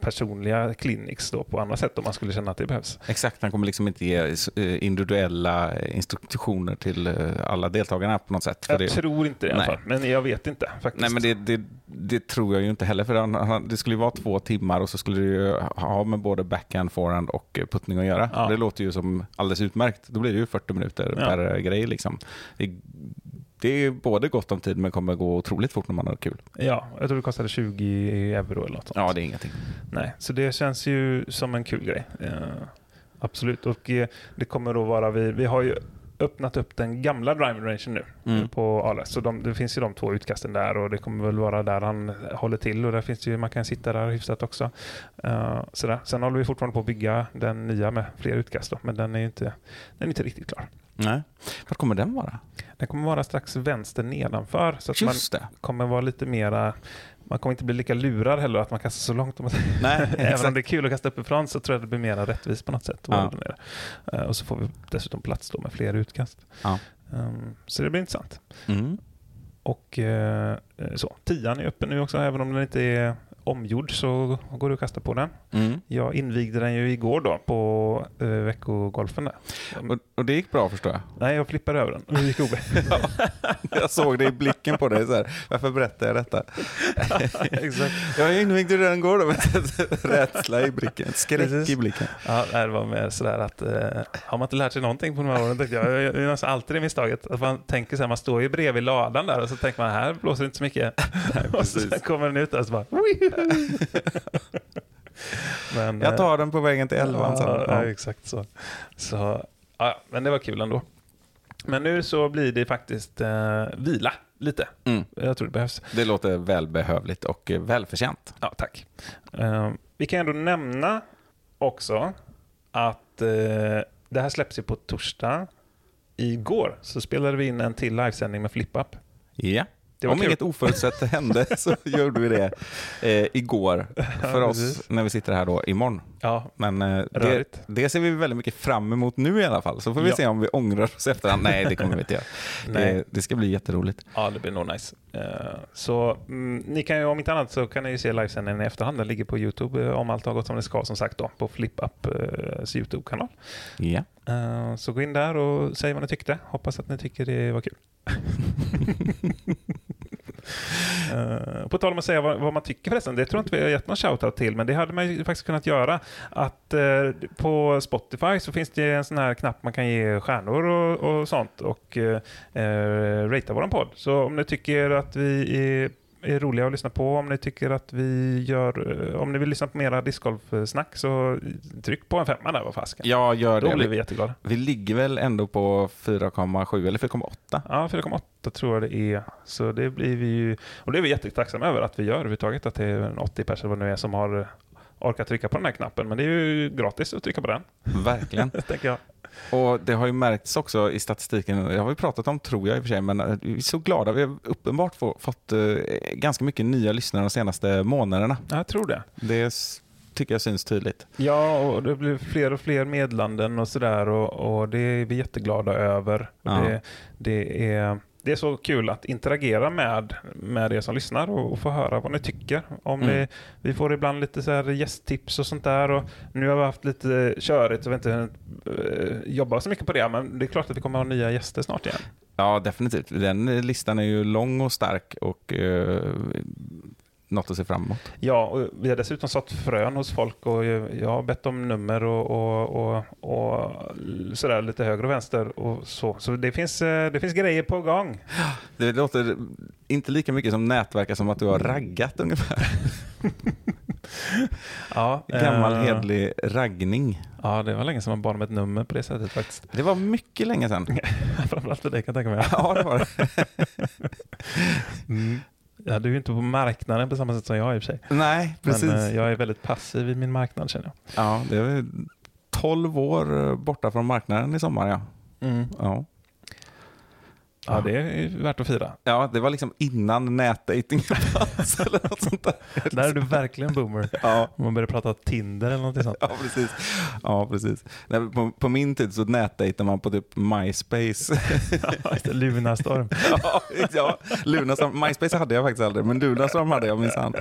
personliga clinics då på andra sätt om man skulle känna att det behövs. Exakt, han kommer liksom inte ge eh, individuella eh, instruktioner till eh, alla deltagarna på något sätt. Jag det, tror inte det i alla fall, men jag vet inte faktiskt. Nej, men det, det, det tror jag ju inte heller. För det skulle ju vara två timmar och så skulle det ju ha med både backhand, forehand och eh, puttning att göra. Ja. Det låter ju som alldeles utmärkt. Då blir det ju 40 minuter Ja. per eh, grej. Liksom. Det, det är både gott om tid men kommer gå otroligt fort när man har kul. Ja, jag tror det kostade 20 euro eller något sånt. Ja, det är ingenting. Nej, så det känns ju som en kul grej. Eh, absolut. Och eh, det kommer då vara vi, vi har ju öppnat upp den gamla driving rangen nu Mm. på Ale. Så de, det finns ju de två utkasten där och det kommer väl vara där han håller till och där finns det ju, man kan sitta där hyfsat också. Eh, sådär. Sen håller vi fortfarande på att bygga den nya med fler utkast då, men den är ju inte, den är inte riktigt klar. Nej. Vart kommer den vara? Den kommer vara strax vänster nedanför så att man Just det. kommer vara lite mera man kommer inte bli lika lurad heller att man kastar så långt. Om man Nej, Även om det är kul att kasta uppifrån så tror jag det blir mer rättvist på något sätt. Ja. Eh, Och så får vi dessutom plats då med fler utkast. Ja. Ehm, Så det blir intressant. Mm. Och eh, eh, så, tian är öppen nu också, även om den inte är omgjord så går det att kasta på den. Mm. Jag invigde den ju igår då på eh, veckogolfen där. Och, och det gick bra förstår jag. Nej, jag flippade över den och det gick OB. Jag såg det i blicken på dig. Så här. Varför berättar jag detta? Exakt. Jag invigde den igår då. med Rädsla i blicken. Skräck Precis. i blicken. Ja, det var mer sådär att eh, har man inte lärt sig någonting på de här åren, jag, jag gör nästan alltid det misstaget. Att man tänker så här, man står ju bredvid ladan där och så tänker man, här blåser det inte så mycket. och så kommer den ut där och så bara, Men, Jag tar den på vägen till elvan sen. Ja, Ja. ja, exakt så. så ja, men det var kul ändå. Men nu så blir det faktiskt eh, vila lite. Mm. Jag tror det behövs. Det låter välbehövligt och eh, välförtjänt. Ja, tack. Eh, vi kan ändå nämna också att eh, det här släpps ju på torsdag. Igår så spelade vi in en till livesändning med FlipUp. Ja. Om kul. inget oförutsett hände så gjorde vi det eh, igår för Ja, oss när vi sitter här då imorgon. Ja, Men eh, det, det ser vi väldigt mycket fram emot nu i alla fall. Så får vi Ja. se om vi ångrar oss efterhand. Nej, det kommer vi inte göra. Nej. Det, det ska bli jätteroligt. ja det blir nog nice. Eh, så mm, ni kan ju om inte annat så kan ni se livesändningen i efterhand. Den ligger på YouTube eh, om allt har gått som det ska som sagt då på FlipUps YouTube-kanal. Ja. Eh, Så gå in där och säg vad ni tyckte. Hoppas att ni tycker det var kul uh, På tal om att säga vad, vad man tycker förresten, det tror jag inte vi har gett någon shoutout till, men det hade man ju faktiskt kunnat göra. Att uh, på Spotify så finns det en sån här knapp man kan ge stjärnor och, och sånt och uh, uh ratea våran podd. Så om ni tycker att vi är är roliga att lyssna på. Om ni tycker att vi gör, eh, om ni vill lyssna på mera discgolfsnack så tryck på en femma där, vad fasken. Jag gör Då det. blir vi jätteglada. vi ligger väl ändå på 4,7 eller 4,8. Ja, 4,8 tror jag det är. Så det blir vi ju, och det är vi jättetacksamma över att vi gör överhuvudtaget. Att det är en 80 personer vad nu är som har orkat trycka på den här knappen. Men det är ju gratis att trycka på den, Verkligen. tänker jag. Och det har ju märkts också i statistiken, det har vi pratat om tror jag i och för sig, men eh, vi är så glada. Vi har uppenbart få, fått eh, ganska mycket nya lyssnare de senaste månaderna. Ja, Jag tror det. Det tycker jag syns tydligt. Ja, och det blir fler och fler medlanden och sådär och, och det är vi jätteglada över. Ja. Det, det, är, det är så kul att interagera med, med er som lyssnar och, och få höra vad ni tycker. Om Mm. ni, vi får ibland lite så här gästtips och sånt där och nu har vi haft lite körigt så vi inte uh, jobbat så mycket på det men det är klart att vi kommer ha nya gäster snart igen. Ja, definitivt. Den eh, listan är ju lång och stark och eh, något att se fram emot. Ja, och vi har dessutom sått frön hos folk och jag har bett om nummer och, och, och, och sådär lite höger och vänster och så. Så det finns, eh, det finns grejer på gång. Det låter inte lika mycket som nätverka som att du har raggat ungefär. Ja, Gammal eh, hedlig raggning. Ja, det var länge sedan man bad om ett nummer på det sättet faktiskt. Det var mycket länge sedan. Framförallt för dig kan jag tänka mig. Ja, det var det. Mm. Ja, du är ju inte på marknaden på samma sätt som jag i och för sig. Nej, precis. Men eh, jag är väldigt passiv i min marknad känner jag. Ja, det är 12 år eh, borta från marknaden i sommar. Ja, ja. Ja, det är värt att fira. ja det var liksom innan nätdating fanns eller något sånt där. Där är du verkligen boomer. Ja, man börjar prata Tinder eller något sånt. ja precis. Ja, precis. På, på min tid så nätdejtade man på typ MySpace. Ja, Lunarstorm. ja, ja. Lunarstorm. MySpace hade jag faktiskt aldrig, men Lunarstorm hade jag minsann.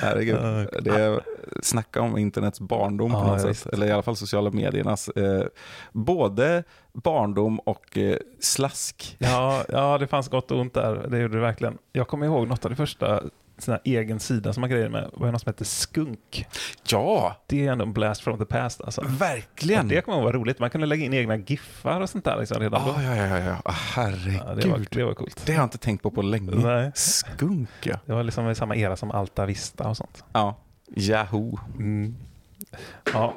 Herregud. Det är, snacka om internets barndom på något ja, sätt. Eller i alla fall sociala mediernas. Eh, både barndom och eh, slask. Ja, ja, det fanns gott och ont där. Det gjorde det verkligen. Jag kommer ihåg något av det första här egen sida som man grejade med var ju något som hette Skunk. Ja, Det är ändå en blast from the past alltså. verkligen. Och det kommer ihåg var roligt. Man kunde lägga in egna giffar och sånt där liksom redan då. Ja, ja, ja, ja, ja. Ah, herregud. Ja, det, var, det var coolt. Det har jag inte tänkt på på länge. Nej. Skunk, ja. Det var liksom i samma era som Alta Vista och sånt. Ja. Yahoo. Mm. Ja,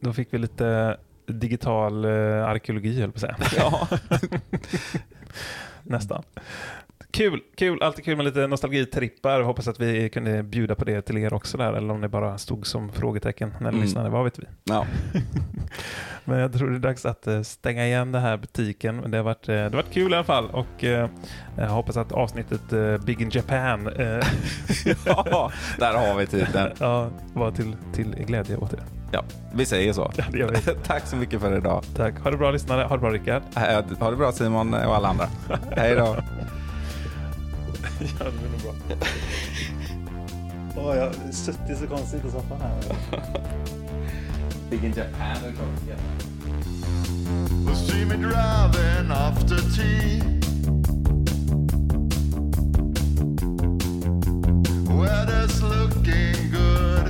då fick vi lite digital eh, arkeologi höll på att säga. Ja. Nästan. Kul, kul, alltid kul med lite nostalgitrippar. Hoppas att vi kunde bjuda på det till er också där, eller om det bara stod som frågetecken när ni Mm. lyssnade, vad vet vi. ja. Men jag tror det är dags att eh, stänga igen den här butiken. Det har varit, eh, det har varit kul i alla fall och eh, jag hoppas att avsnittet Big in Japan ja, där har vi titeln. ja, var till, till glädje åt er. Ja, vi säger så. Ja, det gör vi. Tack så mycket för idag. Tack. Ha det bra lyssnare. Ha det bra Rickard. Eh, Ha det bra Simon och alla andra. Hej då. Ja, det blir nog bra. Åh, jag har suttit så konstigt i soffan här. Big in Japan. Will see me driving after tea. Weather's looking good.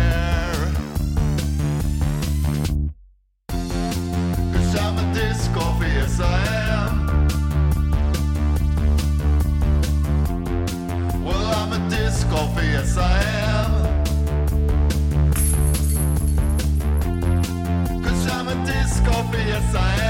Yes, I